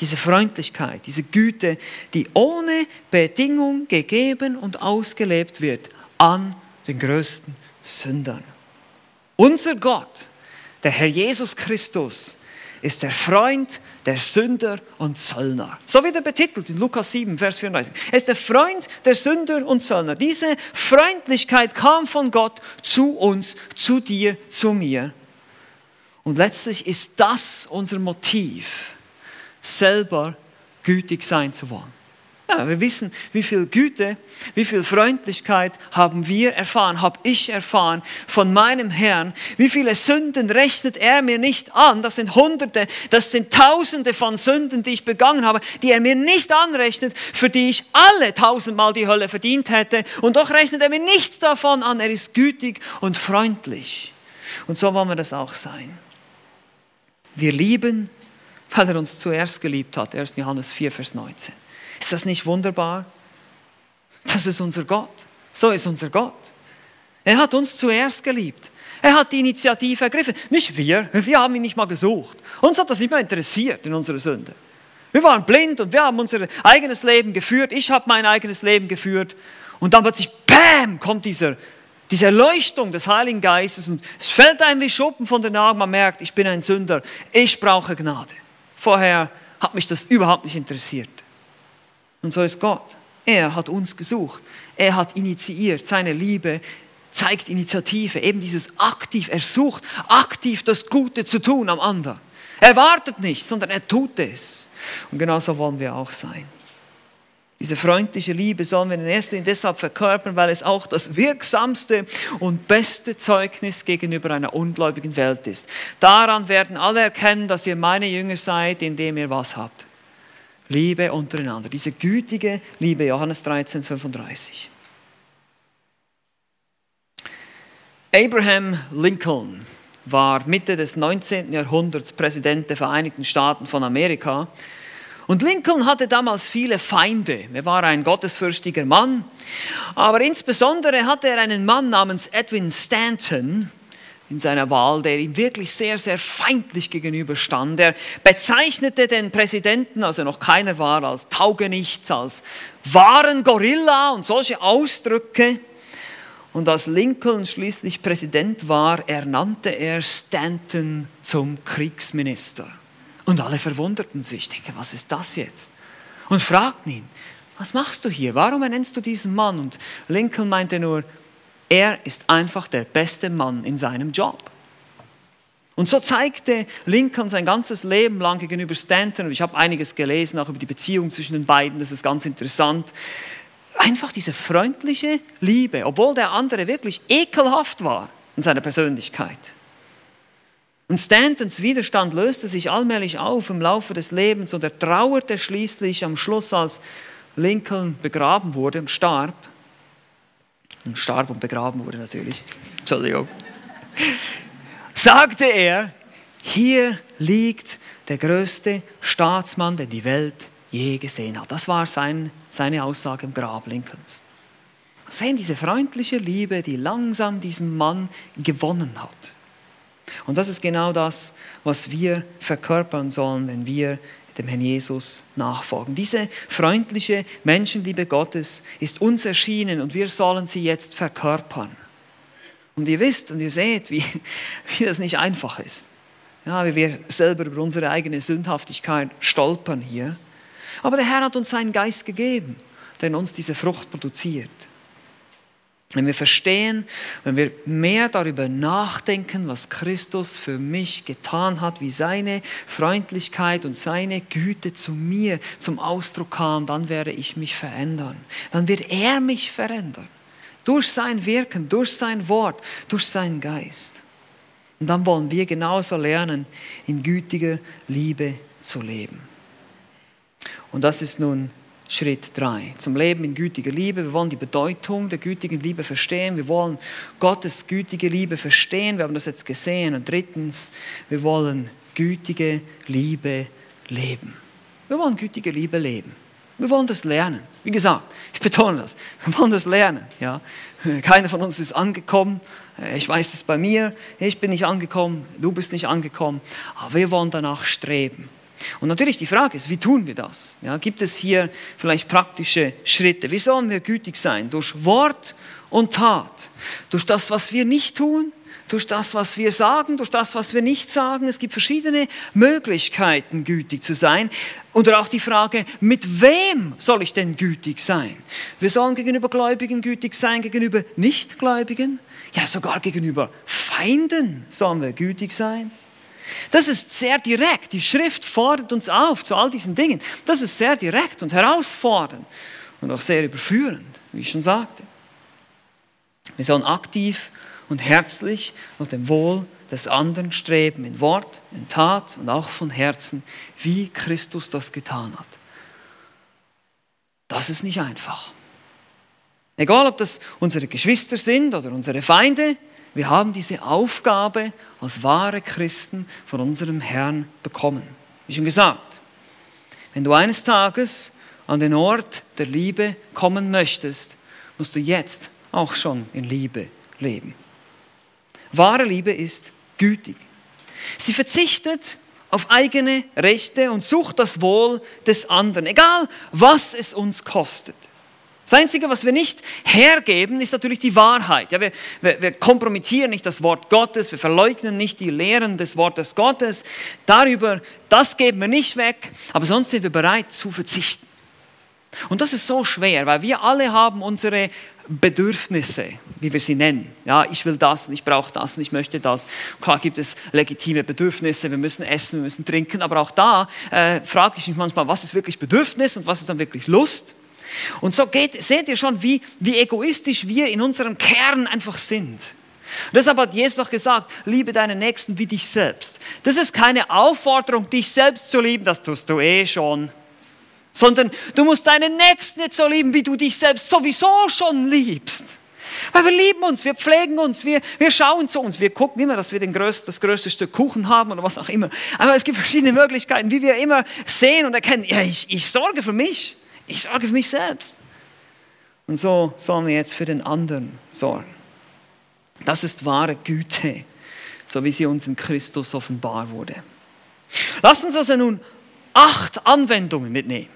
diese Freundlichkeit, diese Güte, die ohne Bedingung gegeben und ausgelebt wird an den größten Sündern. Unser Gott, der Herr Jesus Christus, ist der Freund der Sünder und Zöllner. So wird er betitelt in Lukas 7, Vers 34. Er ist der Freund der Sünder und Zöllner. Diese Freundlichkeit kam von Gott zu uns, zu dir, zu mir. Und letztlich ist das unser Motiv selber gütig sein zu wollen. Ja, wir wissen, wie viel Güte, wie viel Freundlichkeit haben wir erfahren, habe ich erfahren von meinem Herrn. Wie viele Sünden rechnet er mir nicht an? Das sind Hunderte, das sind Tausende von Sünden, die ich begangen habe, die er mir nicht anrechnet, für die ich alle tausendmal die Hölle verdient hätte. Und doch rechnet er mir nichts davon an. Er ist gütig und freundlich. Und so wollen wir das auch sein. Wir lieben, weil er uns zuerst geliebt hat. 1. Johannes 4, Vers 19. Ist das nicht wunderbar? Das ist unser Gott. So ist unser Gott. Er hat uns zuerst geliebt. Er hat die Initiative ergriffen. Nicht wir. Wir haben ihn nicht mal gesucht. Uns hat das nicht mehr interessiert in unserer Sünde. Wir waren blind und wir haben unser eigenes Leben geführt. Ich habe mein eigenes Leben geführt. Und dann plötzlich, bam, kommt dieser, diese Erleuchtung des Heiligen Geistes und es fällt einem wie Schuppen von den Augen. Man merkt, ich bin ein Sünder. Ich brauche Gnade. Vorher hat mich das überhaupt nicht interessiert. Und so ist Gott. Er hat uns gesucht. Er hat initiiert. Seine Liebe zeigt Initiative. Eben dieses aktiv. Er sucht aktiv das Gute zu tun am anderen. Er wartet nicht, sondern er tut es. Und genauso wollen wir auch sein. Diese freundliche Liebe sollen wir in erster Linie deshalb verkörpern, weil es auch das wirksamste und beste Zeugnis gegenüber einer ungläubigen Welt ist. Daran werden alle erkennen, dass ihr meine Jünger seid, indem ihr was habt. Liebe untereinander. Diese gütige Liebe, Johannes 13, 35. Abraham Lincoln war Mitte des 19. Jahrhunderts Präsident der Vereinigten Staaten von Amerika. Und Lincoln hatte damals viele Feinde. Er war ein gottesfürchtiger Mann, aber insbesondere hatte er einen Mann namens Edwin Stanton, in seiner Wahl, der ihm wirklich sehr, sehr feindlich gegenüberstand. Er bezeichnete den Präsidenten, als er noch keiner war, als Taugenichts, als wahren Gorilla und solche Ausdrücke. Und als Lincoln schließlich Präsident war, ernannte er Stanton zum Kriegsminister. Und alle verwunderten sich, ich denke, was ist das jetzt? Und fragten ihn, was machst du hier? Warum ernennst du diesen Mann? Und Lincoln meinte nur, er ist einfach der beste Mann in seinem Job. Und so zeigte Lincoln sein ganzes Leben lang gegenüber Stanton, und ich habe einiges gelesen, auch über die Beziehung zwischen den beiden, das ist ganz interessant, einfach diese freundliche Liebe, obwohl der andere wirklich ekelhaft war in seiner Persönlichkeit. Und Stantons Widerstand löste sich allmählich auf im Laufe des Lebens und er trauerte schließlich am Schluss, als Lincoln begraben wurde und starb und starb und begraben wurde natürlich, Entschuldigung, sagte er, hier liegt der größte Staatsmann, den die Welt je gesehen hat. Das war sein, seine Aussage im Grab Lincolns. Sehen diese freundliche Liebe, die langsam diesen Mann gewonnen hat. Und das ist genau das, was wir verkörpern sollen, wenn wir dem Herrn Jesus nachfolgen. Diese freundliche Menschenliebe Gottes ist uns erschienen und wir sollen sie jetzt verkörpern. Und ihr wisst und ihr seht, wie, wie das nicht einfach ist. Ja, wie wir selber über unsere eigene Sündhaftigkeit stolpern hier. Aber der Herr hat uns seinen Geist gegeben, der in uns diese Frucht produziert. Wenn wir verstehen, wenn wir mehr darüber nachdenken, was Christus für mich getan hat, wie seine Freundlichkeit und seine Güte zu mir zum Ausdruck kam, dann werde ich mich verändern. Dann wird er mich verändern. Durch sein Wirken, durch sein Wort, durch seinen Geist. Und dann wollen wir genauso lernen, in gütiger Liebe zu leben. Und das ist nun Schritt 3. Zum Leben in gütiger Liebe. Wir wollen die Bedeutung der gütigen Liebe verstehen. Wir wollen Gottes gütige Liebe verstehen. Wir haben das jetzt gesehen. Und drittens, wir wollen gütige Liebe leben. Wir wollen gütige Liebe leben. Wir wollen das lernen. Wie gesagt, ich betone das. Wir wollen das lernen. Ja? Keiner von uns ist angekommen. Ich weiß es bei mir. Ich bin nicht angekommen. Du bist nicht angekommen. Aber wir wollen danach streben. Und natürlich die Frage ist, wie tun wir das? Ja, gibt es hier vielleicht praktische Schritte? Wie sollen wir gütig sein? Durch Wort und Tat. Durch das, was wir nicht tun, durch das, was wir sagen, durch das, was wir nicht sagen. Es gibt verschiedene Möglichkeiten, gütig zu sein. Und auch die Frage, mit wem soll ich denn gütig sein? Wir sollen gegenüber Gläubigen gütig sein, gegenüber Nichtgläubigen, ja sogar gegenüber Feinden sollen wir gütig sein. Das ist sehr direkt. Die Schrift fordert uns auf zu all diesen Dingen. Das ist sehr direkt und herausfordernd und auch sehr überführend, wie ich schon sagte. Wir sollen aktiv und herzlich nach dem Wohl des anderen streben, in Wort, in Tat und auch von Herzen, wie Christus das getan hat. Das ist nicht einfach. Egal, ob das unsere Geschwister sind oder unsere Feinde, Wir haben diese Aufgabe als wahre Christen von unserem Herrn bekommen. Wie schon gesagt, wenn du eines Tages an den Ort der Liebe kommen möchtest, musst du jetzt auch schon in Liebe leben. Wahre Liebe ist gütig. Sie verzichtet auf eigene Rechte und sucht das Wohl des anderen, egal was es uns kostet. Das Einzige, was wir nicht hergeben, ist natürlich die Wahrheit. Ja, wir, wir, wir, kompromittieren nicht das Wort Gottes, wir verleugnen nicht die Lehren des Wortes Gottes. Darüber, das geben wir nicht weg, aber sonst sind wir bereit zu verzichten. Und das ist so schwer, weil wir alle haben unsere Bedürfnisse, wie wir sie nennen. Ja, ich will das und ich brauche das und ich möchte das. Klar gibt es legitime Bedürfnisse, wir müssen essen, wir müssen trinken, aber auch da äh, frage ich mich manchmal, was ist wirklich Bedürfnis und was ist dann wirklich Lust? Und so geht, seht ihr schon, wie, wie egoistisch wir in unserem Kern einfach sind. Und deshalb hat Jesus auch gesagt, liebe deinen Nächsten wie dich selbst. Das ist keine Aufforderung, dich selbst zu lieben, das tust du eh schon sondern du musst deinen Nächsten nicht so lieben, wie du dich selbst sowieso schon liebst. Weil wir lieben uns, wir pflegen uns, wir, wir schauen zu uns, wir gucken immer, dass wir den größten, das größte Stück Kuchen haben oder was auch immer. Aber es gibt verschiedene Möglichkeiten, wie wir immer sehen und erkennen, ja, ich, ich sorge für mich, ich sorge für mich selbst. Und so sollen wir jetzt für den anderen sorgen. Das ist wahre Güte, so wie sie uns in Christus offenbar wurde. Lass uns also nun acht Anwendungen mitnehmen.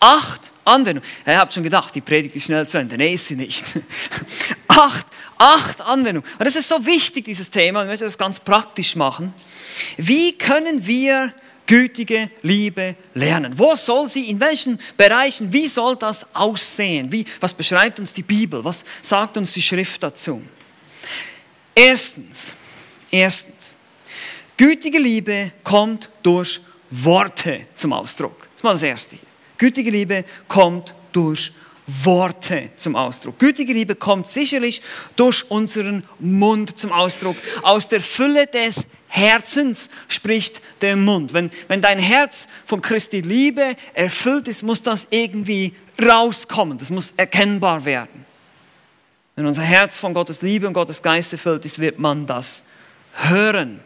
Acht Anwendungen. Ihr habt schon gedacht, die Predigt ist schnell zu Ende. Nee, ist sie nicht. acht, acht Anwendungen. Und das ist so wichtig, dieses Thema. Ich möchte das ganz praktisch machen. Wie können wir gütige Liebe lernen? Wo soll sie, in welchen Bereichen, wie soll das aussehen? Wie, was beschreibt uns die Bibel? Was sagt uns die Schrift dazu? Erstens, erstens, gütige Liebe kommt durch Worte zum Ausdruck. Das ist mal das Erste. Gütige Liebe kommt durch Worte zum Ausdruck. Gütige Liebe kommt sicherlich durch unseren Mund zum Ausdruck. Aus der Fülle des Herzens spricht der Mund. Wenn, wenn dein Herz von Christi Liebe erfüllt ist, muss das irgendwie rauskommen. Das muss erkennbar werden. Wenn unser Herz von Gottes Liebe und Gottes Geist erfüllt ist, wird man das hören.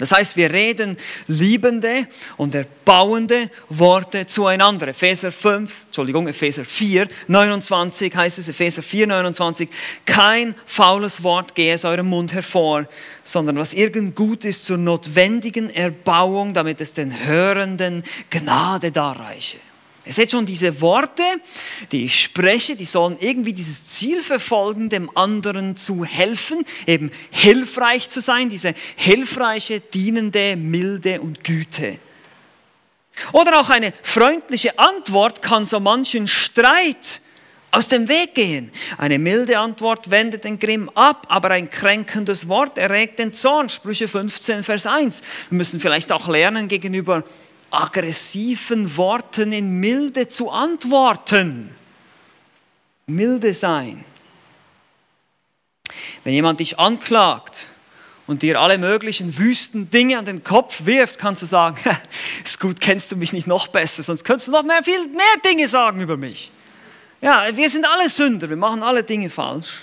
Das heißt, wir reden liebende und erbauende Worte zueinander. Epheser 5, Entschuldigung, Epheser 4, 29 heißt es, Epheser 4, 29, kein faules Wort gehe aus eurem Mund hervor, sondern was irgend gut ist zur notwendigen Erbauung, damit es den Hörenden Gnade darreiche. Ihr seht schon, diese Worte, die ich spreche, die sollen irgendwie dieses Ziel verfolgen, dem anderen zu helfen, eben hilfreich zu sein, diese hilfreiche, dienende Milde und Güte. Oder auch eine freundliche Antwort kann so manchen Streit aus dem Weg gehen. Eine milde Antwort wendet den Grimm ab, aber ein kränkendes Wort erregt den Zorn. Sprüche 15, Vers 1. Wir müssen vielleicht auch lernen, gegenüber aggressiven Worten in Milde zu antworten. Milde sein. Wenn jemand dich anklagt und dir alle möglichen wüsten Dinge an den Kopf wirft, kannst du sagen, ist gut, kennst du mich nicht noch besser, sonst könntest du noch mehr, viel mehr Dinge sagen über mich. Ja, wir sind alle Sünder, wir machen alle Dinge falsch.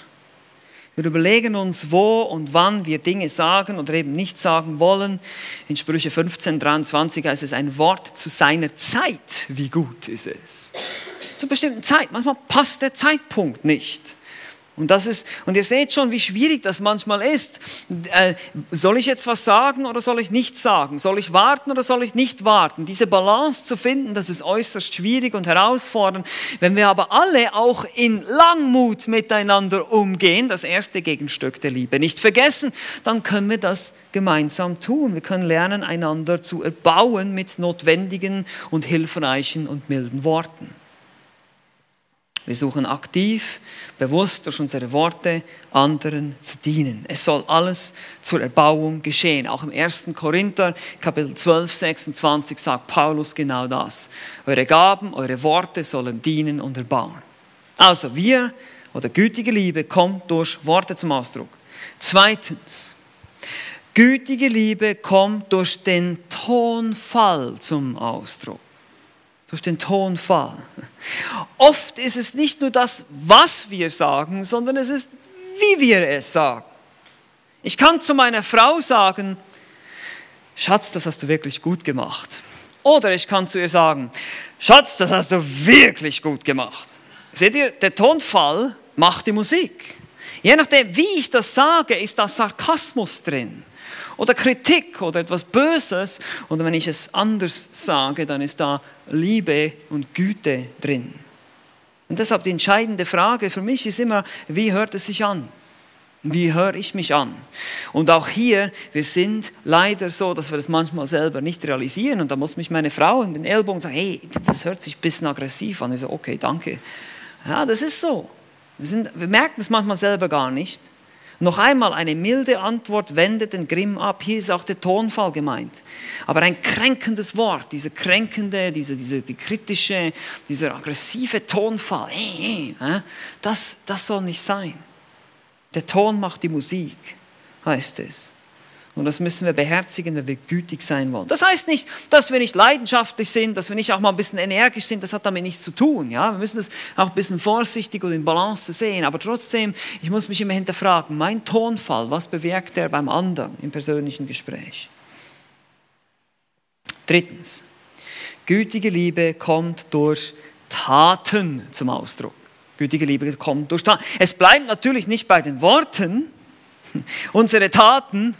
Wir überlegen uns, wo und wann wir Dinge sagen oder eben nicht sagen wollen. In Sprüche 15, 23 heißt es ein Wort zu seiner Zeit. Wie gut ist es? Zu bestimmten Zeit. Manchmal passt der Zeitpunkt nicht. Und, das ist, und ihr seht schon, wie schwierig das manchmal ist. Äh, soll ich jetzt was sagen oder soll ich nichts sagen? Soll ich warten oder soll ich nicht warten? Diese Balance zu finden, das ist äußerst schwierig und herausfordernd. Wenn wir aber alle auch in Langmut miteinander umgehen, das erste Gegenstück der Liebe, nicht vergessen, dann können wir das gemeinsam tun. Wir können lernen, einander zu erbauen mit notwendigen und hilfreichen und milden Worten. Wir suchen aktiv, bewusst durch unsere Worte anderen zu dienen. Es soll alles zur Erbauung geschehen. Auch im 1. Korinther, Kapitel 12, 26 sagt Paulus genau das. Eure Gaben, eure Worte sollen dienen und erbauen. Also wir oder gütige Liebe kommt durch Worte zum Ausdruck. Zweitens, gütige Liebe kommt durch den Tonfall zum Ausdruck durch den Tonfall. Oft ist es nicht nur das, was wir sagen, sondern es ist, wie wir es sagen. Ich kann zu meiner Frau sagen, Schatz, das hast du wirklich gut gemacht. Oder ich kann zu ihr sagen, Schatz, das hast du wirklich gut gemacht. Seht ihr, der Tonfall macht die Musik. Je nachdem, wie ich das sage, ist da Sarkasmus drin oder Kritik oder etwas Böses. Und wenn ich es anders sage, dann ist da Liebe und Güte drin. Und deshalb die entscheidende Frage für mich ist immer, wie hört es sich an? Wie höre ich mich an? Und auch hier, wir sind leider so, dass wir das manchmal selber nicht realisieren. Und da muss mich meine Frau in den Ellbogen sagen, hey, das hört sich ein bisschen aggressiv an. Ich so, okay, danke. Ja, das ist so. Wir, sind, wir merken es manchmal selber gar nicht. Noch einmal eine milde Antwort wendet den Grimm ab. Hier ist auch der Tonfall gemeint. Aber ein kränkendes Wort, dieser kränkende, dieser, dieser die kritische, dieser aggressive Tonfall, das, das soll nicht sein. Der Ton macht die Musik, heißt es. Und das müssen wir beherzigen, wenn wir gütig sein wollen. Das heißt nicht, dass wir nicht leidenschaftlich sind, dass wir nicht auch mal ein bisschen energisch sind. Das hat damit nichts zu tun. Ja? Wir müssen das auch ein bisschen vorsichtig und in Balance sehen. Aber trotzdem, ich muss mich immer hinterfragen, mein Tonfall, was bewirkt er beim anderen im persönlichen Gespräch? Drittens, gütige Liebe kommt durch Taten zum Ausdruck. Gütige Liebe kommt durch Taten. Es bleibt natürlich nicht bei den Worten. Unsere Taten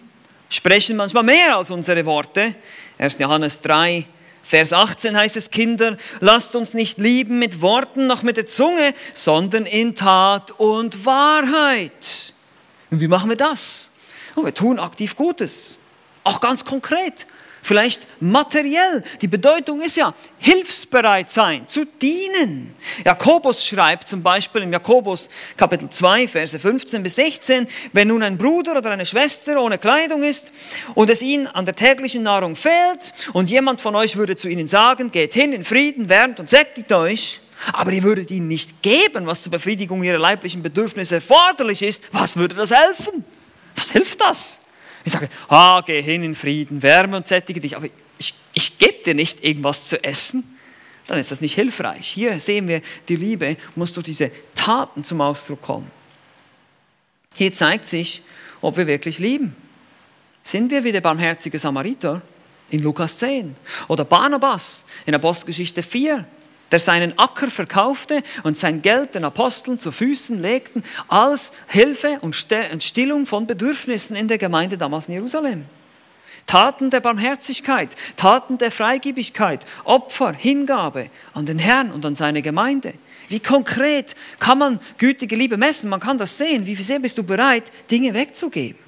sprechen manchmal mehr als unsere Worte. 1. Johannes 3, Vers 18 heißt es, Kinder, lasst uns nicht lieben mit Worten noch mit der Zunge, sondern in Tat und Wahrheit. Und wie machen wir das? Und wir tun aktiv Gutes, auch ganz konkret vielleicht materiell. Die Bedeutung ist ja hilfsbereit sein, zu dienen. Jakobus schreibt zum Beispiel im Jakobus Kapitel 2, Verse 15 bis 16, wenn nun ein Bruder oder eine Schwester ohne Kleidung ist und es ihnen an der täglichen Nahrung fehlt und jemand von euch würde zu ihnen sagen, geht hin in Frieden, wärmt und sättigt euch, aber ihr würdet ihnen nicht geben, was zur Befriedigung ihrer leiblichen Bedürfnisse erforderlich ist, was würde das helfen? Was hilft das? Ich sage, ah, geh hin in Frieden, wärme und sättige dich, aber ich, ich gebe dir nicht irgendwas zu essen, dann ist das nicht hilfreich. Hier sehen wir, die Liebe muss durch diese Taten zum Ausdruck kommen. Hier zeigt sich, ob wir wirklich lieben. Sind wir wie der barmherzige Samariter in Lukas 10 oder Barnabas in Apostelgeschichte 4? Der seinen Acker verkaufte und sein Geld den Aposteln zu Füßen legten, als Hilfe und Stillung von Bedürfnissen in der Gemeinde damals in Jerusalem. Taten der Barmherzigkeit, Taten der Freigebigkeit, Opfer, Hingabe an den Herrn und an seine Gemeinde. Wie konkret kann man gütige Liebe messen? Man kann das sehen. Wie sehr bist du bereit, Dinge wegzugeben?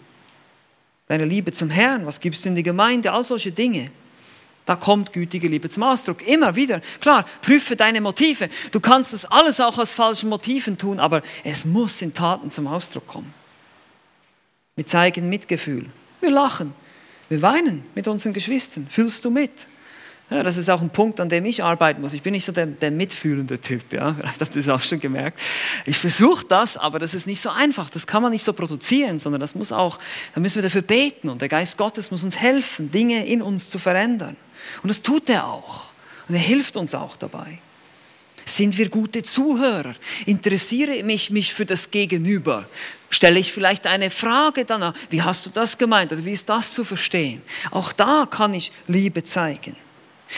Deine Liebe zum Herrn, was gibst du in die Gemeinde? All solche Dinge. Da kommt gütige Liebe zum Ausdruck. Immer wieder. Klar, prüfe deine Motive. Du kannst das alles auch aus falschen Motiven tun, aber es muss in Taten zum Ausdruck kommen. Wir zeigen Mitgefühl. Wir lachen. Wir weinen mit unseren Geschwistern. Fühlst du mit? Ja, das ist auch ein Punkt, an dem ich arbeiten muss. Ich bin nicht so der, der mitfühlende Typ, ja. Vielleicht habt ihr das auch schon gemerkt. Ich versuche das, aber das ist nicht so einfach. Das kann man nicht so produzieren, sondern das muss auch, da müssen wir dafür beten und der Geist Gottes muss uns helfen, Dinge in uns zu verändern. Und das tut er auch. Und er hilft uns auch dabei. Sind wir gute Zuhörer? Interessiere ich mich für das Gegenüber? Stelle ich vielleicht eine Frage danach? Wie hast du das gemeint? Oder wie ist das zu verstehen? Auch da kann ich Liebe zeigen.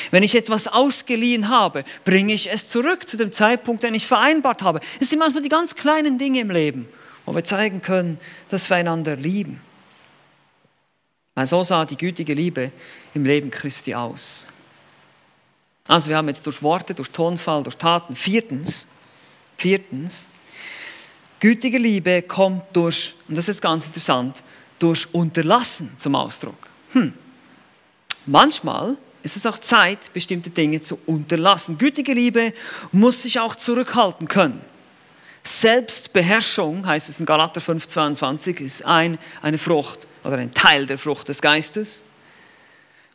Wenn ich etwas ausgeliehen habe, bringe ich es zurück zu dem Zeitpunkt, den ich vereinbart habe. Es sind manchmal die ganz kleinen Dinge im Leben, wo wir zeigen können, dass wir einander lieben. Weil so sah die gütige Liebe im Leben Christi aus. Also wir haben jetzt durch Worte, durch Tonfall, durch Taten. Viertens, viertens, gütige Liebe kommt durch, und das ist ganz interessant, durch Unterlassen zum Ausdruck. Hm. Manchmal ist es auch Zeit, bestimmte Dinge zu unterlassen. Gütige Liebe muss sich auch zurückhalten können. Selbstbeherrschung, heißt es in Galater 5,22, ist ein, eine Frucht oder ein Teil der Frucht des Geistes.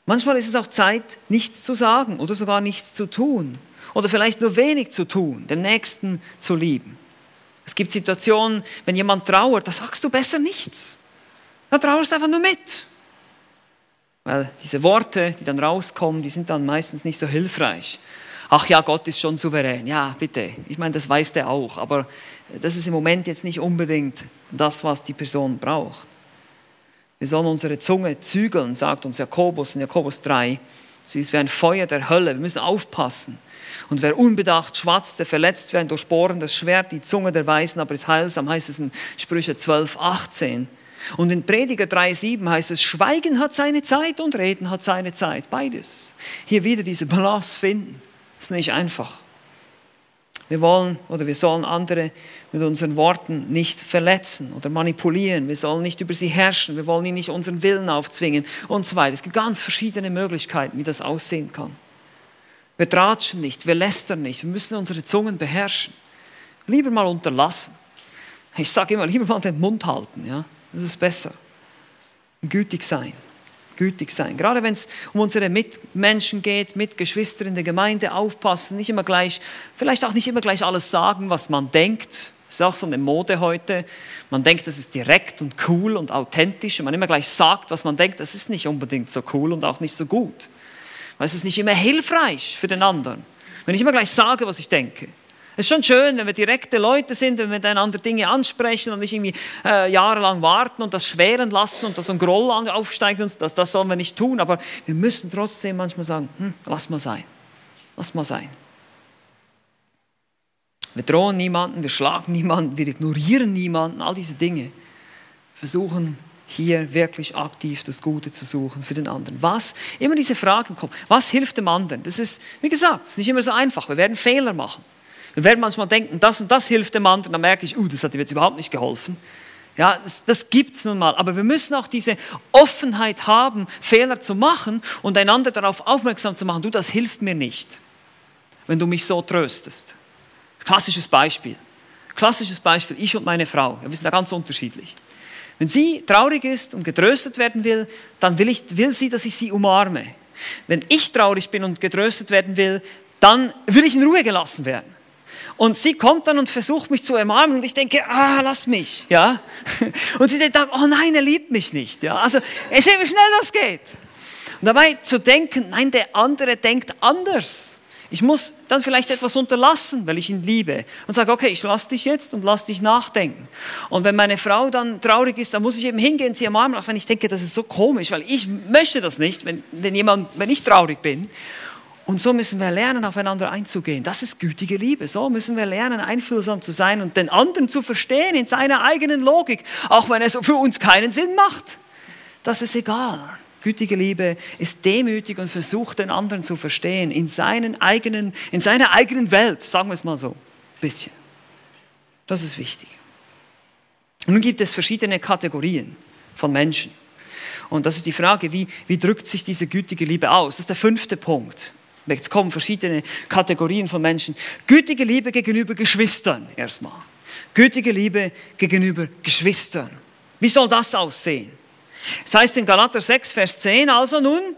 Manchmal ist es auch Zeit, nichts zu sagen oder sogar nichts zu tun oder vielleicht nur wenig zu tun, den Nächsten zu lieben. Es gibt Situationen, wenn jemand trauert, da sagst du besser nichts. Da trauerst einfach nur mit. Weil diese Worte, die dann rauskommen, die sind dann meistens nicht so hilfreich. Ach ja, Gott ist schon souverän. Ja, bitte. Ich meine, das weiß der auch. Aber das ist im Moment jetzt nicht unbedingt das, was die Person braucht. Wir sollen unsere Zunge zügeln, sagt uns Jakobus in Jakobus 3. Sie ist wie ein Feuer der Hölle. Wir müssen aufpassen. Und wer unbedacht schwatzt, der verletzt wie ein durchbohrendes Schwert. Die Zunge der Weisen aber ist heilsam, heißt es in Sprüche 12, 18. Und in Prediger 3,7 heißt es, Schweigen hat seine Zeit und Reden hat seine Zeit. Beides. Hier wieder diese Balance finden. Ist nicht einfach. Wir wollen oder wir sollen andere mit unseren Worten nicht verletzen oder manipulieren. Wir sollen nicht über sie herrschen. Wir wollen ihnen nicht unseren Willen aufzwingen und so weiter. Es gibt ganz verschiedene Möglichkeiten, wie das aussehen kann. Wir tratschen nicht, wir lästern nicht. Wir müssen unsere Zungen beherrschen. Lieber mal unterlassen. Ich sage immer, lieber mal den Mund halten. Ja? Das ist besser. Und gütig sein gütig sein. Gerade wenn es um unsere Mitmenschen geht, Mitgeschwister in der Gemeinde, aufpassen, nicht immer gleich, vielleicht auch nicht immer gleich alles sagen, was man denkt. Das ist auch so eine Mode heute. Man denkt, das ist direkt und cool und authentisch. Und man immer gleich sagt, was man denkt, das ist nicht unbedingt so cool und auch nicht so gut. Weil es ist nicht immer hilfreich für den anderen. Wenn ich immer gleich sage, was ich denke. Es ist schon schön, wenn wir direkte Leute sind, wenn wir miteinander Dinge ansprechen und nicht irgendwie äh, jahrelang warten und das schweren lassen und dass ein Groll aufsteigt. Und das, das sollen wir nicht tun. Aber wir müssen trotzdem manchmal sagen, hm, lass mal sein. Lass mal sein. Wir drohen niemanden, wir schlagen niemanden, wir ignorieren niemanden, all diese Dinge. Versuchen hier wirklich aktiv das Gute zu suchen für den anderen. Was? Immer diese Fragen kommen. Was hilft dem anderen? Das ist, wie gesagt, ist nicht immer so einfach. Wir werden Fehler machen. Wir werden manchmal denken, das und das hilft dem anderen, dann merke ich, uh, das hat ihm jetzt überhaupt nicht geholfen. Ja, das, das gibt es nun mal. Aber wir müssen auch diese Offenheit haben, Fehler zu machen und einander darauf aufmerksam zu machen, du, das hilft mir nicht, wenn du mich so tröstest. Klassisches Beispiel. Klassisches Beispiel, ich und meine Frau, ja, wir sind da ganz unterschiedlich. Wenn sie traurig ist und getröstet werden will, dann will, ich, will sie, dass ich sie umarme. Wenn ich traurig bin und getröstet werden will, dann will ich in Ruhe gelassen werden. Und sie kommt dann und versucht mich zu ermahnen und ich denke, ah, lass mich, ja. Und sie denkt, oh nein, er liebt mich nicht, ja. Also, ich sehe, wie schnell das geht. Und dabei zu denken, nein, der andere denkt anders. Ich muss dann vielleicht etwas unterlassen, weil ich ihn liebe. Und sage, okay, ich lasse dich jetzt und lass dich nachdenken. Und wenn meine Frau dann traurig ist, dann muss ich eben hingehen, sie ermahnen, auch wenn ich denke, das ist so komisch, weil ich möchte das nicht, wenn, wenn, jemand, wenn ich traurig bin. Und so müssen wir lernen, aufeinander einzugehen. Das ist gütige Liebe. So müssen wir lernen, einfühlsam zu sein und den anderen zu verstehen in seiner eigenen Logik, auch wenn es für uns keinen Sinn macht. Das ist egal. Gütige Liebe ist demütig und versucht, den anderen zu verstehen in, seinen eigenen, in seiner eigenen Welt, sagen wir es mal so, ein bisschen. Das ist wichtig. Nun gibt es verschiedene Kategorien von Menschen. Und das ist die Frage, wie, wie drückt sich diese gütige Liebe aus? Das ist der fünfte Punkt. Jetzt kommen verschiedene Kategorien von Menschen. Gütige Liebe gegenüber Geschwistern erstmal. Gütige Liebe gegenüber Geschwistern. Wie soll das aussehen? Es das heißt in Galater 6, Vers 10, also nun,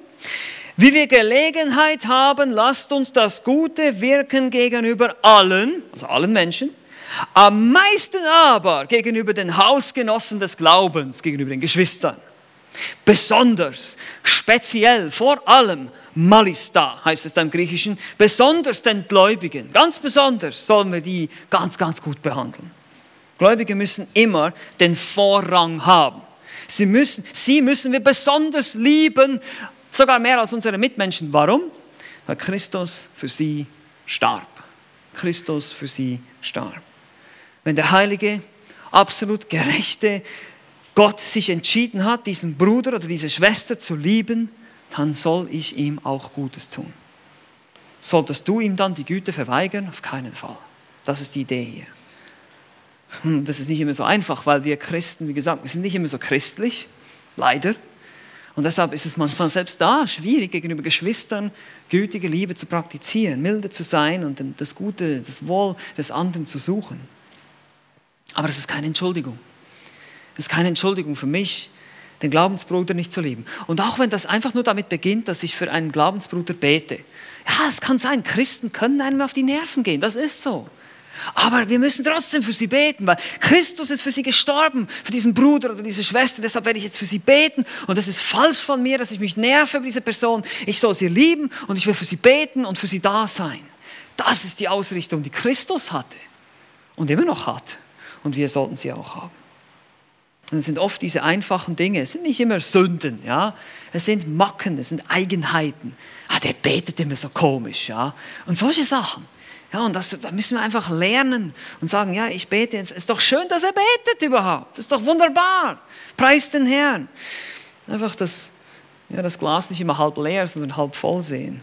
wie wir Gelegenheit haben, lasst uns das Gute wirken gegenüber allen, also allen Menschen, am meisten aber gegenüber den Hausgenossen des Glaubens, gegenüber den Geschwistern. Besonders, speziell, vor allem Malista heißt es im Griechischen, besonders den Gläubigen, ganz besonders sollen wir die ganz, ganz gut behandeln. Gläubige müssen immer den Vorrang haben. Sie müssen, sie müssen wir besonders lieben, sogar mehr als unsere Mitmenschen. Warum? Weil Christus für sie starb. Christus für sie starb. Wenn der heilige, absolut gerechte Gott sich entschieden hat, diesen Bruder oder diese Schwester zu lieben, dann soll ich ihm auch Gutes tun. Solltest du ihm dann die Güte verweigern? Auf keinen Fall. Das ist die Idee hier. Hm, das ist nicht immer so einfach, weil wir Christen, wie gesagt, wir sind nicht immer so christlich, leider. Und deshalb ist es manchmal selbst da schwierig, gegenüber Geschwistern gütige Liebe zu praktizieren, milde zu sein und das Gute, das Wohl des anderen zu suchen. Aber das ist keine Entschuldigung. Das ist keine Entschuldigung für mich, den Glaubensbruder nicht zu lieben. Und auch wenn das einfach nur damit beginnt, dass ich für einen Glaubensbruder bete. Ja, es kann sein, Christen können einem auf die Nerven gehen, das ist so. Aber wir müssen trotzdem für sie beten, weil Christus ist für sie gestorben, für diesen Bruder oder diese Schwester. Deshalb werde ich jetzt für sie beten. Und das ist falsch von mir, dass ich mich nerve über diese Person. Ich soll sie lieben und ich will für sie beten und für sie da sein. Das ist die Ausrichtung, die Christus hatte und immer noch hat. Und wir sollten sie auch haben. Und es sind oft diese einfachen Dinge. Es sind nicht immer Sünden, ja. Es sind Macken, es sind Eigenheiten. Ah, der betet immer so komisch, ja. Und solche Sachen. Ja, und das, da müssen wir einfach lernen und sagen, ja, ich bete. Es ist doch schön, dass er betet überhaupt. Das ist doch wunderbar. Preis den Herrn. Einfach das, ja, das Glas nicht immer halb leer, sondern halb voll sehen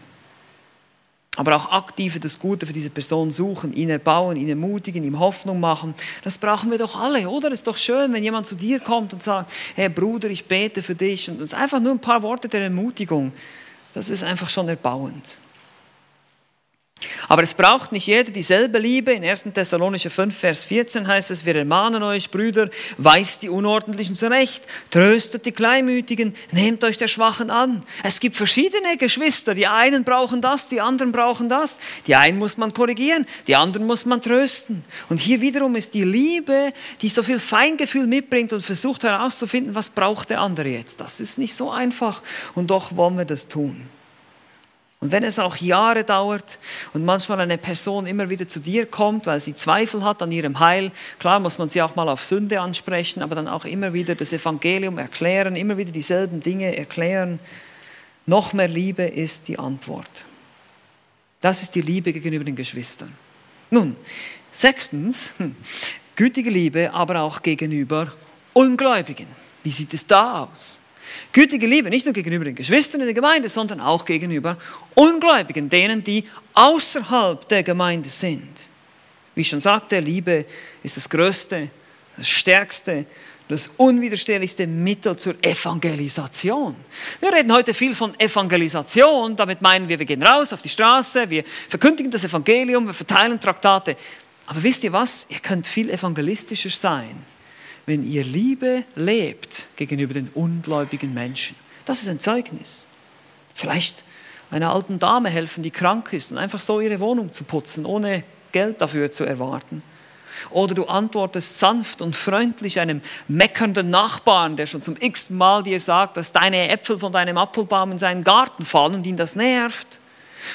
aber auch aktive das Gute für diese Person suchen, ihn erbauen, ihn ermutigen, ihm Hoffnung machen. Das brauchen wir doch alle, oder? Es ist doch schön, wenn jemand zu dir kommt und sagt, hey Bruder, ich bete für dich. Und ist einfach nur ein paar Worte der Ermutigung. Das ist einfach schon erbauend. Aber es braucht nicht jeder dieselbe Liebe. In 1. Thessalonicher 5, Vers 14 heißt es, wir ermahnen euch, Brüder, weist die Unordentlichen zurecht, tröstet die Kleinmütigen, nehmt euch der Schwachen an. Es gibt verschiedene Geschwister. Die einen brauchen das, die anderen brauchen das. Die einen muss man korrigieren, die anderen muss man trösten. Und hier wiederum ist die Liebe, die so viel Feingefühl mitbringt und versucht herauszufinden, was braucht der andere jetzt. Das ist nicht so einfach. Und doch wollen wir das tun. Und wenn es auch Jahre dauert und manchmal eine Person immer wieder zu dir kommt, weil sie Zweifel hat an ihrem Heil, klar muss man sie auch mal auf Sünde ansprechen, aber dann auch immer wieder das Evangelium erklären, immer wieder dieselben Dinge erklären. Noch mehr Liebe ist die Antwort. Das ist die Liebe gegenüber den Geschwistern. Nun, sechstens, hm, gütige Liebe, aber auch gegenüber Ungläubigen. Wie sieht es da aus? Gütige Liebe nicht nur gegenüber den Geschwistern in der Gemeinde, sondern auch gegenüber Ungläubigen, denen, die außerhalb der Gemeinde sind. Wie ich schon sagte, Liebe ist das größte, das stärkste, das unwiderstehlichste Mittel zur Evangelisation. Wir reden heute viel von Evangelisation, damit meinen wir, wir gehen raus auf die Straße, wir verkündigen das Evangelium, wir verteilen Traktate. Aber wisst ihr was? Ihr könnt viel evangelistischer sein wenn ihr Liebe lebt gegenüber den ungläubigen Menschen. Das ist ein Zeugnis. Vielleicht einer alten Dame helfen, die krank ist und einfach so ihre Wohnung zu putzen, ohne Geld dafür zu erwarten. Oder du antwortest sanft und freundlich einem meckernden Nachbarn, der schon zum x Mal dir sagt, dass deine Äpfel von deinem Apfelbaum in seinen Garten fallen und ihn das nervt.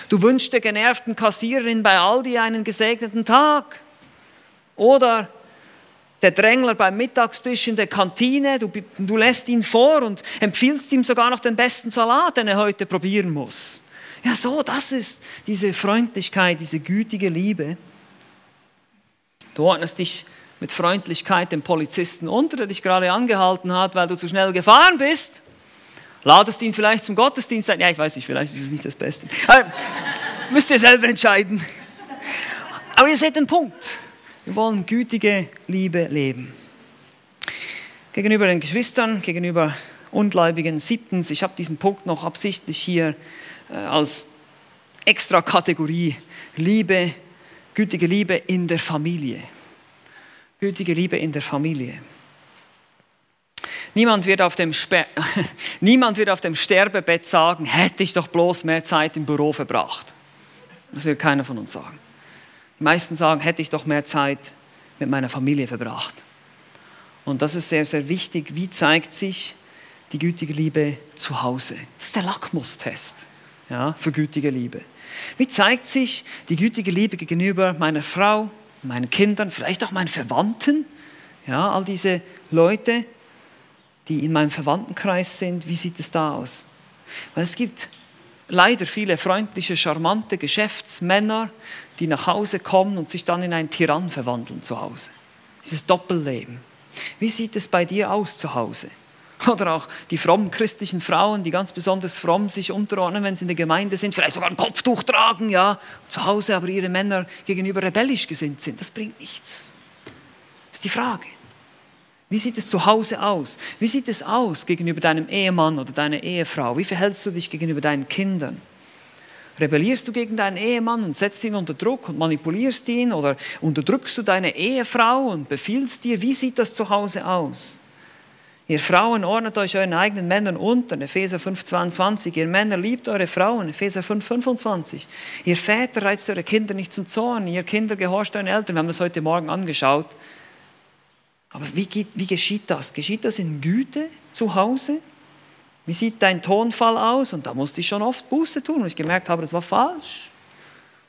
Du wünschst der genervten Kassiererin bei Aldi einen gesegneten Tag. Oder der Drängler beim Mittagstisch in der Kantine, du, du lässt ihn vor und empfiehlst ihm sogar noch den besten Salat, den er heute probieren muss. Ja, so, das ist diese Freundlichkeit, diese gütige Liebe. Du ordnest dich mit Freundlichkeit dem Polizisten unter, der dich gerade angehalten hat, weil du zu schnell gefahren bist. Ladest ihn vielleicht zum Gottesdienst ein. Ja, ich weiß nicht, vielleicht ist es nicht das Beste. Aber, müsst ihr selber entscheiden. Aber ihr seht den Punkt. Wir wollen gütige Liebe leben. Gegenüber den Geschwistern, gegenüber Ungläubigen. Siebtens, ich habe diesen Punkt noch absichtlich hier äh, als extra Kategorie Liebe, gütige Liebe in der Familie. Gütige Liebe in der Familie. Niemand wird, auf dem Niemand wird auf dem Sterbebett sagen, hätte ich doch bloß mehr Zeit im Büro verbracht. Das wird keiner von uns sagen. Die meisten sagen, hätte ich doch mehr Zeit mit meiner Familie verbracht. Und das ist sehr, sehr wichtig. Wie zeigt sich die gütige Liebe zu Hause? Das ist der Lackmustest ja, für gütige Liebe. Wie zeigt sich die gütige Liebe gegenüber meiner Frau, meinen Kindern, vielleicht auch meinen Verwandten? Ja, all diese Leute, die in meinem Verwandtenkreis sind, wie sieht es da aus? Weil es gibt leider viele freundliche, charmante Geschäftsmänner, die nach Hause kommen und sich dann in einen Tyrann verwandeln zu Hause. Dieses Doppelleben. Wie sieht es bei dir aus zu Hause? Oder auch die frommen christlichen Frauen, die ganz besonders fromm sich unterordnen, wenn sie in der Gemeinde sind, vielleicht sogar ein Kopftuch tragen, ja, zu Hause aber ihre Männer gegenüber rebellisch gesinnt sind. Das bringt nichts. Das ist die Frage. Wie sieht es zu Hause aus? Wie sieht es aus gegenüber deinem Ehemann oder deiner Ehefrau? Wie verhältst du dich gegenüber deinen Kindern? Rebellierst du gegen deinen Ehemann und setzt ihn unter Druck und manipulierst ihn? Oder unterdrückst du deine Ehefrau und befiehlst dir? Wie sieht das zu Hause aus? Ihr Frauen ordnet euch euren eigenen Männern unter, Epheser 5, 22. Ihr Männer liebt eure Frauen, Epheser 5, 25. Ihr Väter reizt eure Kinder nicht zum Zorn, ihr Kinder gehorcht euren Eltern. Wir haben das heute Morgen angeschaut. Aber wie, wie geschieht das? Geschieht das in Güte zu Hause? Wie sieht dein Tonfall aus? Und da musste ich schon oft Buße tun, und ich gemerkt habe, das war falsch.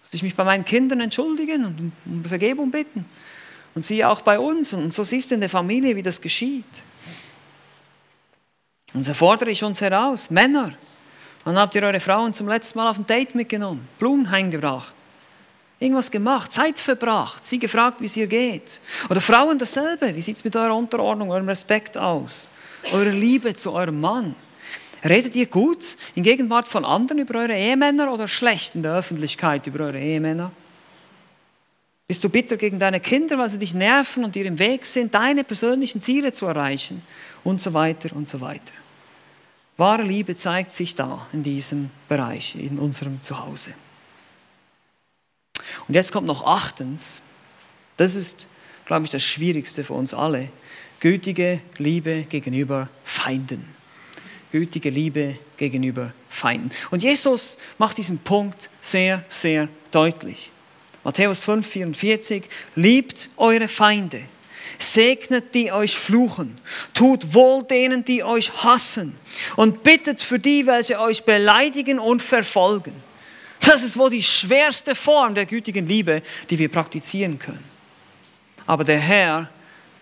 Musste ich mich bei meinen Kindern entschuldigen und um Vergebung bitten. Und sie auch bei uns. Und so siehst du in der Familie, wie das geschieht. Und so fordere ich uns heraus, Männer, wann habt ihr eure Frauen zum letzten Mal auf ein Date mitgenommen, Blumen heimgebracht, irgendwas gemacht, Zeit verbracht, sie gefragt, wie es ihr geht. Oder Frauen dasselbe, wie sieht es mit eurer Unterordnung, eurem Respekt aus, eurer Liebe zu eurem Mann? Redet ihr gut in Gegenwart von anderen über eure Ehemänner oder schlecht in der Öffentlichkeit über eure Ehemänner? Bist du bitter gegen deine Kinder, weil sie dich nerven und dir im Weg sind, deine persönlichen Ziele zu erreichen? Und so weiter und so weiter. Wahre Liebe zeigt sich da in diesem Bereich, in unserem Zuhause. Und jetzt kommt noch achtens, das ist, glaube ich, das Schwierigste für uns alle, gütige Liebe gegenüber Feinden. Gütige Liebe gegenüber Feinden. Und Jesus macht diesen Punkt sehr, sehr deutlich. Matthäus 5, 44, liebt eure Feinde, segnet die euch fluchen, tut wohl denen, die euch hassen und bittet für die, welche euch beleidigen und verfolgen. Das ist wohl die schwerste Form der gütigen Liebe, die wir praktizieren können. Aber der Herr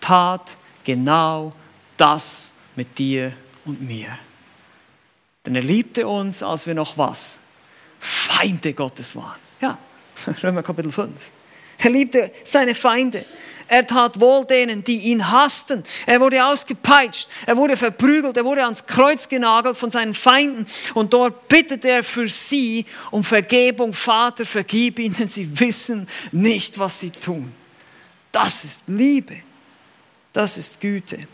tat genau das mit dir und mir. Denn er liebte uns, als wir noch was? Feinde Gottes waren. Ja, Römer Kapitel 5. Er liebte seine Feinde. Er tat wohl denen, die ihn hassten. Er wurde ausgepeitscht, er wurde verprügelt, er wurde ans Kreuz genagelt von seinen Feinden. Und dort bittet er für sie um Vergebung. Vater, vergib ihnen, sie wissen nicht, was sie tun. Das ist Liebe. Das ist Güte.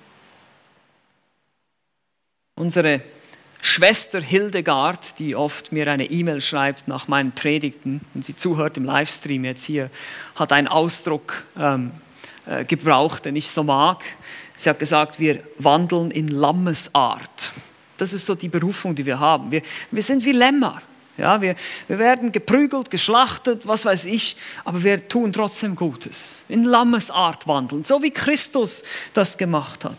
Unsere Schwester Hildegard, die oft mir eine E-Mail schreibt nach meinen Predigten, wenn sie zuhört im Livestream jetzt hier, hat einen Ausdruck ähm, äh, gebraucht, den ich so mag. Sie hat gesagt, wir wandeln in Lammesart. Das ist so die Berufung, die wir haben. Wir, wir sind wie Lämmer. Ja, wir, wir werden geprügelt, geschlachtet, was weiß ich, aber wir tun trotzdem Gutes. In Lammesart wandeln, so wie Christus das gemacht hat.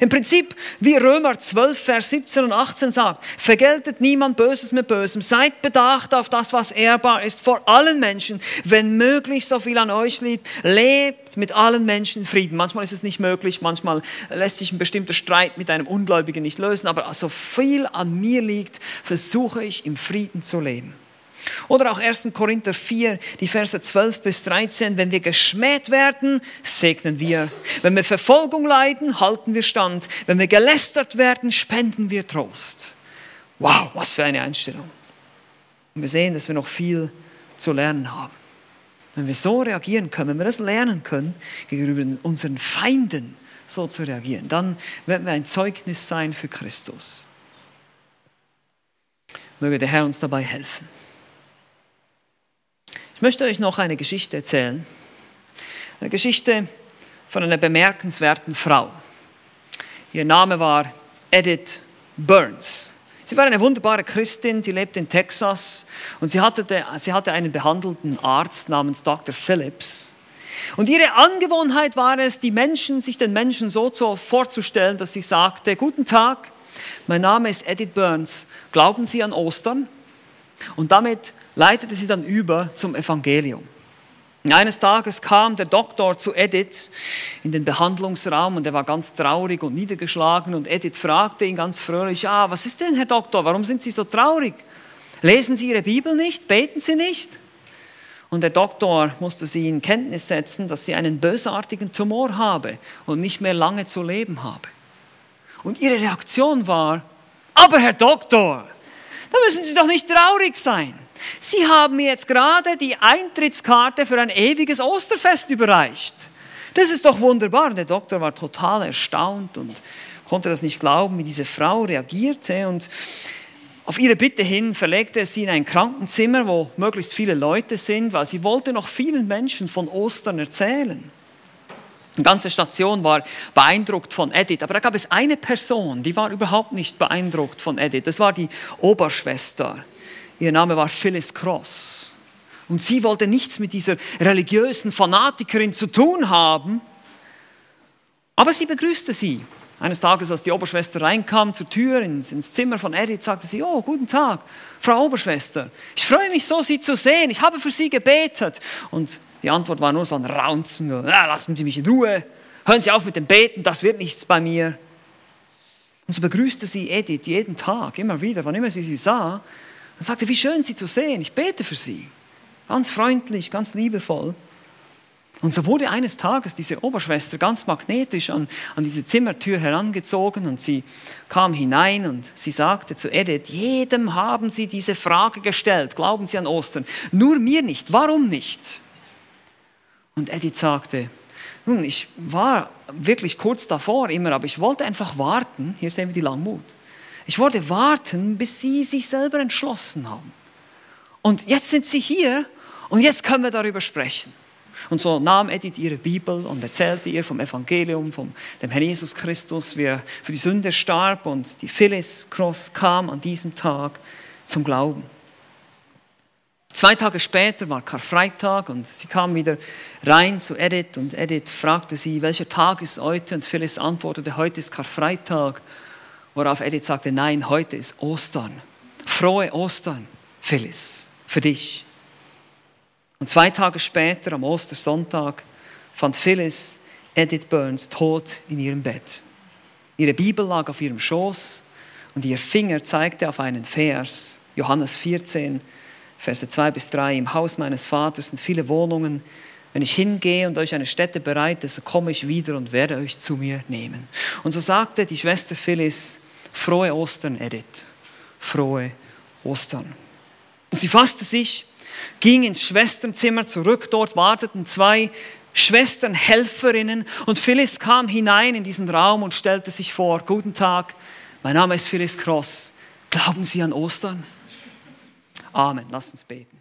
Im Prinzip, wie Römer 12, Vers 17 und 18 sagt, vergeltet niemand Böses mit Bösem, seid bedacht auf das, was ehrbar ist vor allen Menschen, wenn möglich so viel an euch liegt, lebt mit allen Menschen Frieden. Manchmal ist es nicht möglich, manchmal lässt sich ein bestimmter Streit mit einem Ungläubigen nicht lösen, aber so viel an mir liegt, versuche ich im Frieden zu leben. Oder auch 1. Korinther 4, die Verse 12 bis 13. Wenn wir geschmäht werden, segnen wir. Wenn wir Verfolgung leiden, halten wir stand. Wenn wir gelästert werden, spenden wir Trost. Wow, was für eine Einstellung. Und wir sehen, dass wir noch viel zu lernen haben. Wenn wir so reagieren können, wenn wir das lernen können, gegenüber unseren Feinden so zu reagieren, dann werden wir ein Zeugnis sein für Christus. Möge der Herr uns dabei helfen. Ich möchte euch noch eine Geschichte erzählen. Eine Geschichte von einer bemerkenswerten Frau. Ihr Name war Edith Burns. Sie war eine wunderbare Christin, die lebte in Texas und sie hatte, sie hatte einen behandelten Arzt namens Dr. Phillips. Und ihre Angewohnheit war es, die Menschen, sich den Menschen so vorzustellen, dass sie sagte, guten Tag, mein Name ist Edith Burns, glauben Sie an Ostern? Und damit leitete sie dann über zum Evangelium. Und eines Tages kam der Doktor zu Edith in den Behandlungsraum und er war ganz traurig und niedergeschlagen und Edith fragte ihn ganz fröhlich, ja, was ist denn, Herr Doktor, warum sind Sie so traurig? Lesen Sie Ihre Bibel nicht? Beten Sie nicht? Und der Doktor musste sie in Kenntnis setzen, dass sie einen bösartigen Tumor habe und nicht mehr lange zu leben habe. Und ihre Reaktion war, aber Herr Doktor, da müssen Sie doch nicht traurig sein. Sie haben mir jetzt gerade die Eintrittskarte für ein ewiges Osterfest überreicht. Das ist doch wunderbar. Und der Doktor war total erstaunt und konnte das nicht glauben, wie diese Frau reagierte. Und auf ihre Bitte hin verlegte er sie in ein Krankenzimmer, wo möglichst viele Leute sind, weil sie wollte noch vielen Menschen von Ostern erzählen. Die ganze Station war beeindruckt von Edith, aber da gab es eine Person, die war überhaupt nicht beeindruckt von Edith. Das war die Oberschwester. Ihr Name war Phyllis Cross. Und sie wollte nichts mit dieser religiösen Fanatikerin zu tun haben, aber sie begrüßte sie. Eines Tages, als die Oberschwester reinkam zur Tür ins, ins, Zimmer von Edith, sagte sie, oh, guten Tag, Frau Oberschwester. Ich freue mich so, Sie zu sehen. Ich habe für Sie gebetet. Und die Antwort war nur so ein Raunzen. Ja, lassen Sie mich in Ruhe. Hören Sie auf mit dem Beten, das wird nichts bei mir. Und so begrüßte sie Edith jeden Tag, immer wieder, wann immer sie sie sah, und sagte, wie schön sie zu sehen, ich bete für sie. Ganz freundlich, ganz liebevoll. Und so wurde eines Tages diese Oberschwester ganz magnetisch an, an diese Zimmertür herangezogen und sie kam hinein und sie sagte zu Edith, jedem haben sie diese Frage gestellt, glauben sie an Ostern, nur mir nicht, warum nicht? Und Edith sagte, nun, ich war wirklich kurz davor immer, aber ich wollte einfach warten, hier sehen wir die Langmut, ich wollte warten, bis sie sich selber entschlossen haben. Und jetzt sind sie hier und jetzt können wir darüber sprechen. Und so nahm Edith ihre Bibel und erzählte ihr vom Evangelium, vom dem Herrn Jesus Christus, wie er für die Sünde starb und die Phyllis Cross kam an diesem Tag zum Glauben. Zwei Tage später war Karfreitag und sie kam wieder rein zu Edith und Edith fragte sie, welcher Tag ist heute? Und Phyllis antwortete, heute ist Karfreitag. Worauf Edith sagte, nein, heute ist Ostern. Frohe Ostern, Phyllis, für dich. Und zwei Tage später, am Ostersonntag, fand Phyllis Edith Burns tot in ihrem Bett. Ihre Bibel lag auf ihrem Schoß und ihr Finger zeigte auf einen Vers, Johannes 14, Verse 2 bis 3. Im Haus meines Vaters sind viele Wohnungen. Wenn ich hingehe und euch eine Stätte bereite, so komme ich wieder und werde euch zu mir nehmen. Und so sagte die Schwester Phyllis, frohe Ostern, Edith. Frohe Ostern. Und sie fasste sich ging ins Schwesternzimmer zurück. Dort warteten zwei Schwesternhelferinnen und Phyllis kam hinein in diesen Raum und stellte sich vor, guten Tag, mein Name ist Phyllis Cross. Glauben Sie an Ostern? Amen. Lasst uns beten.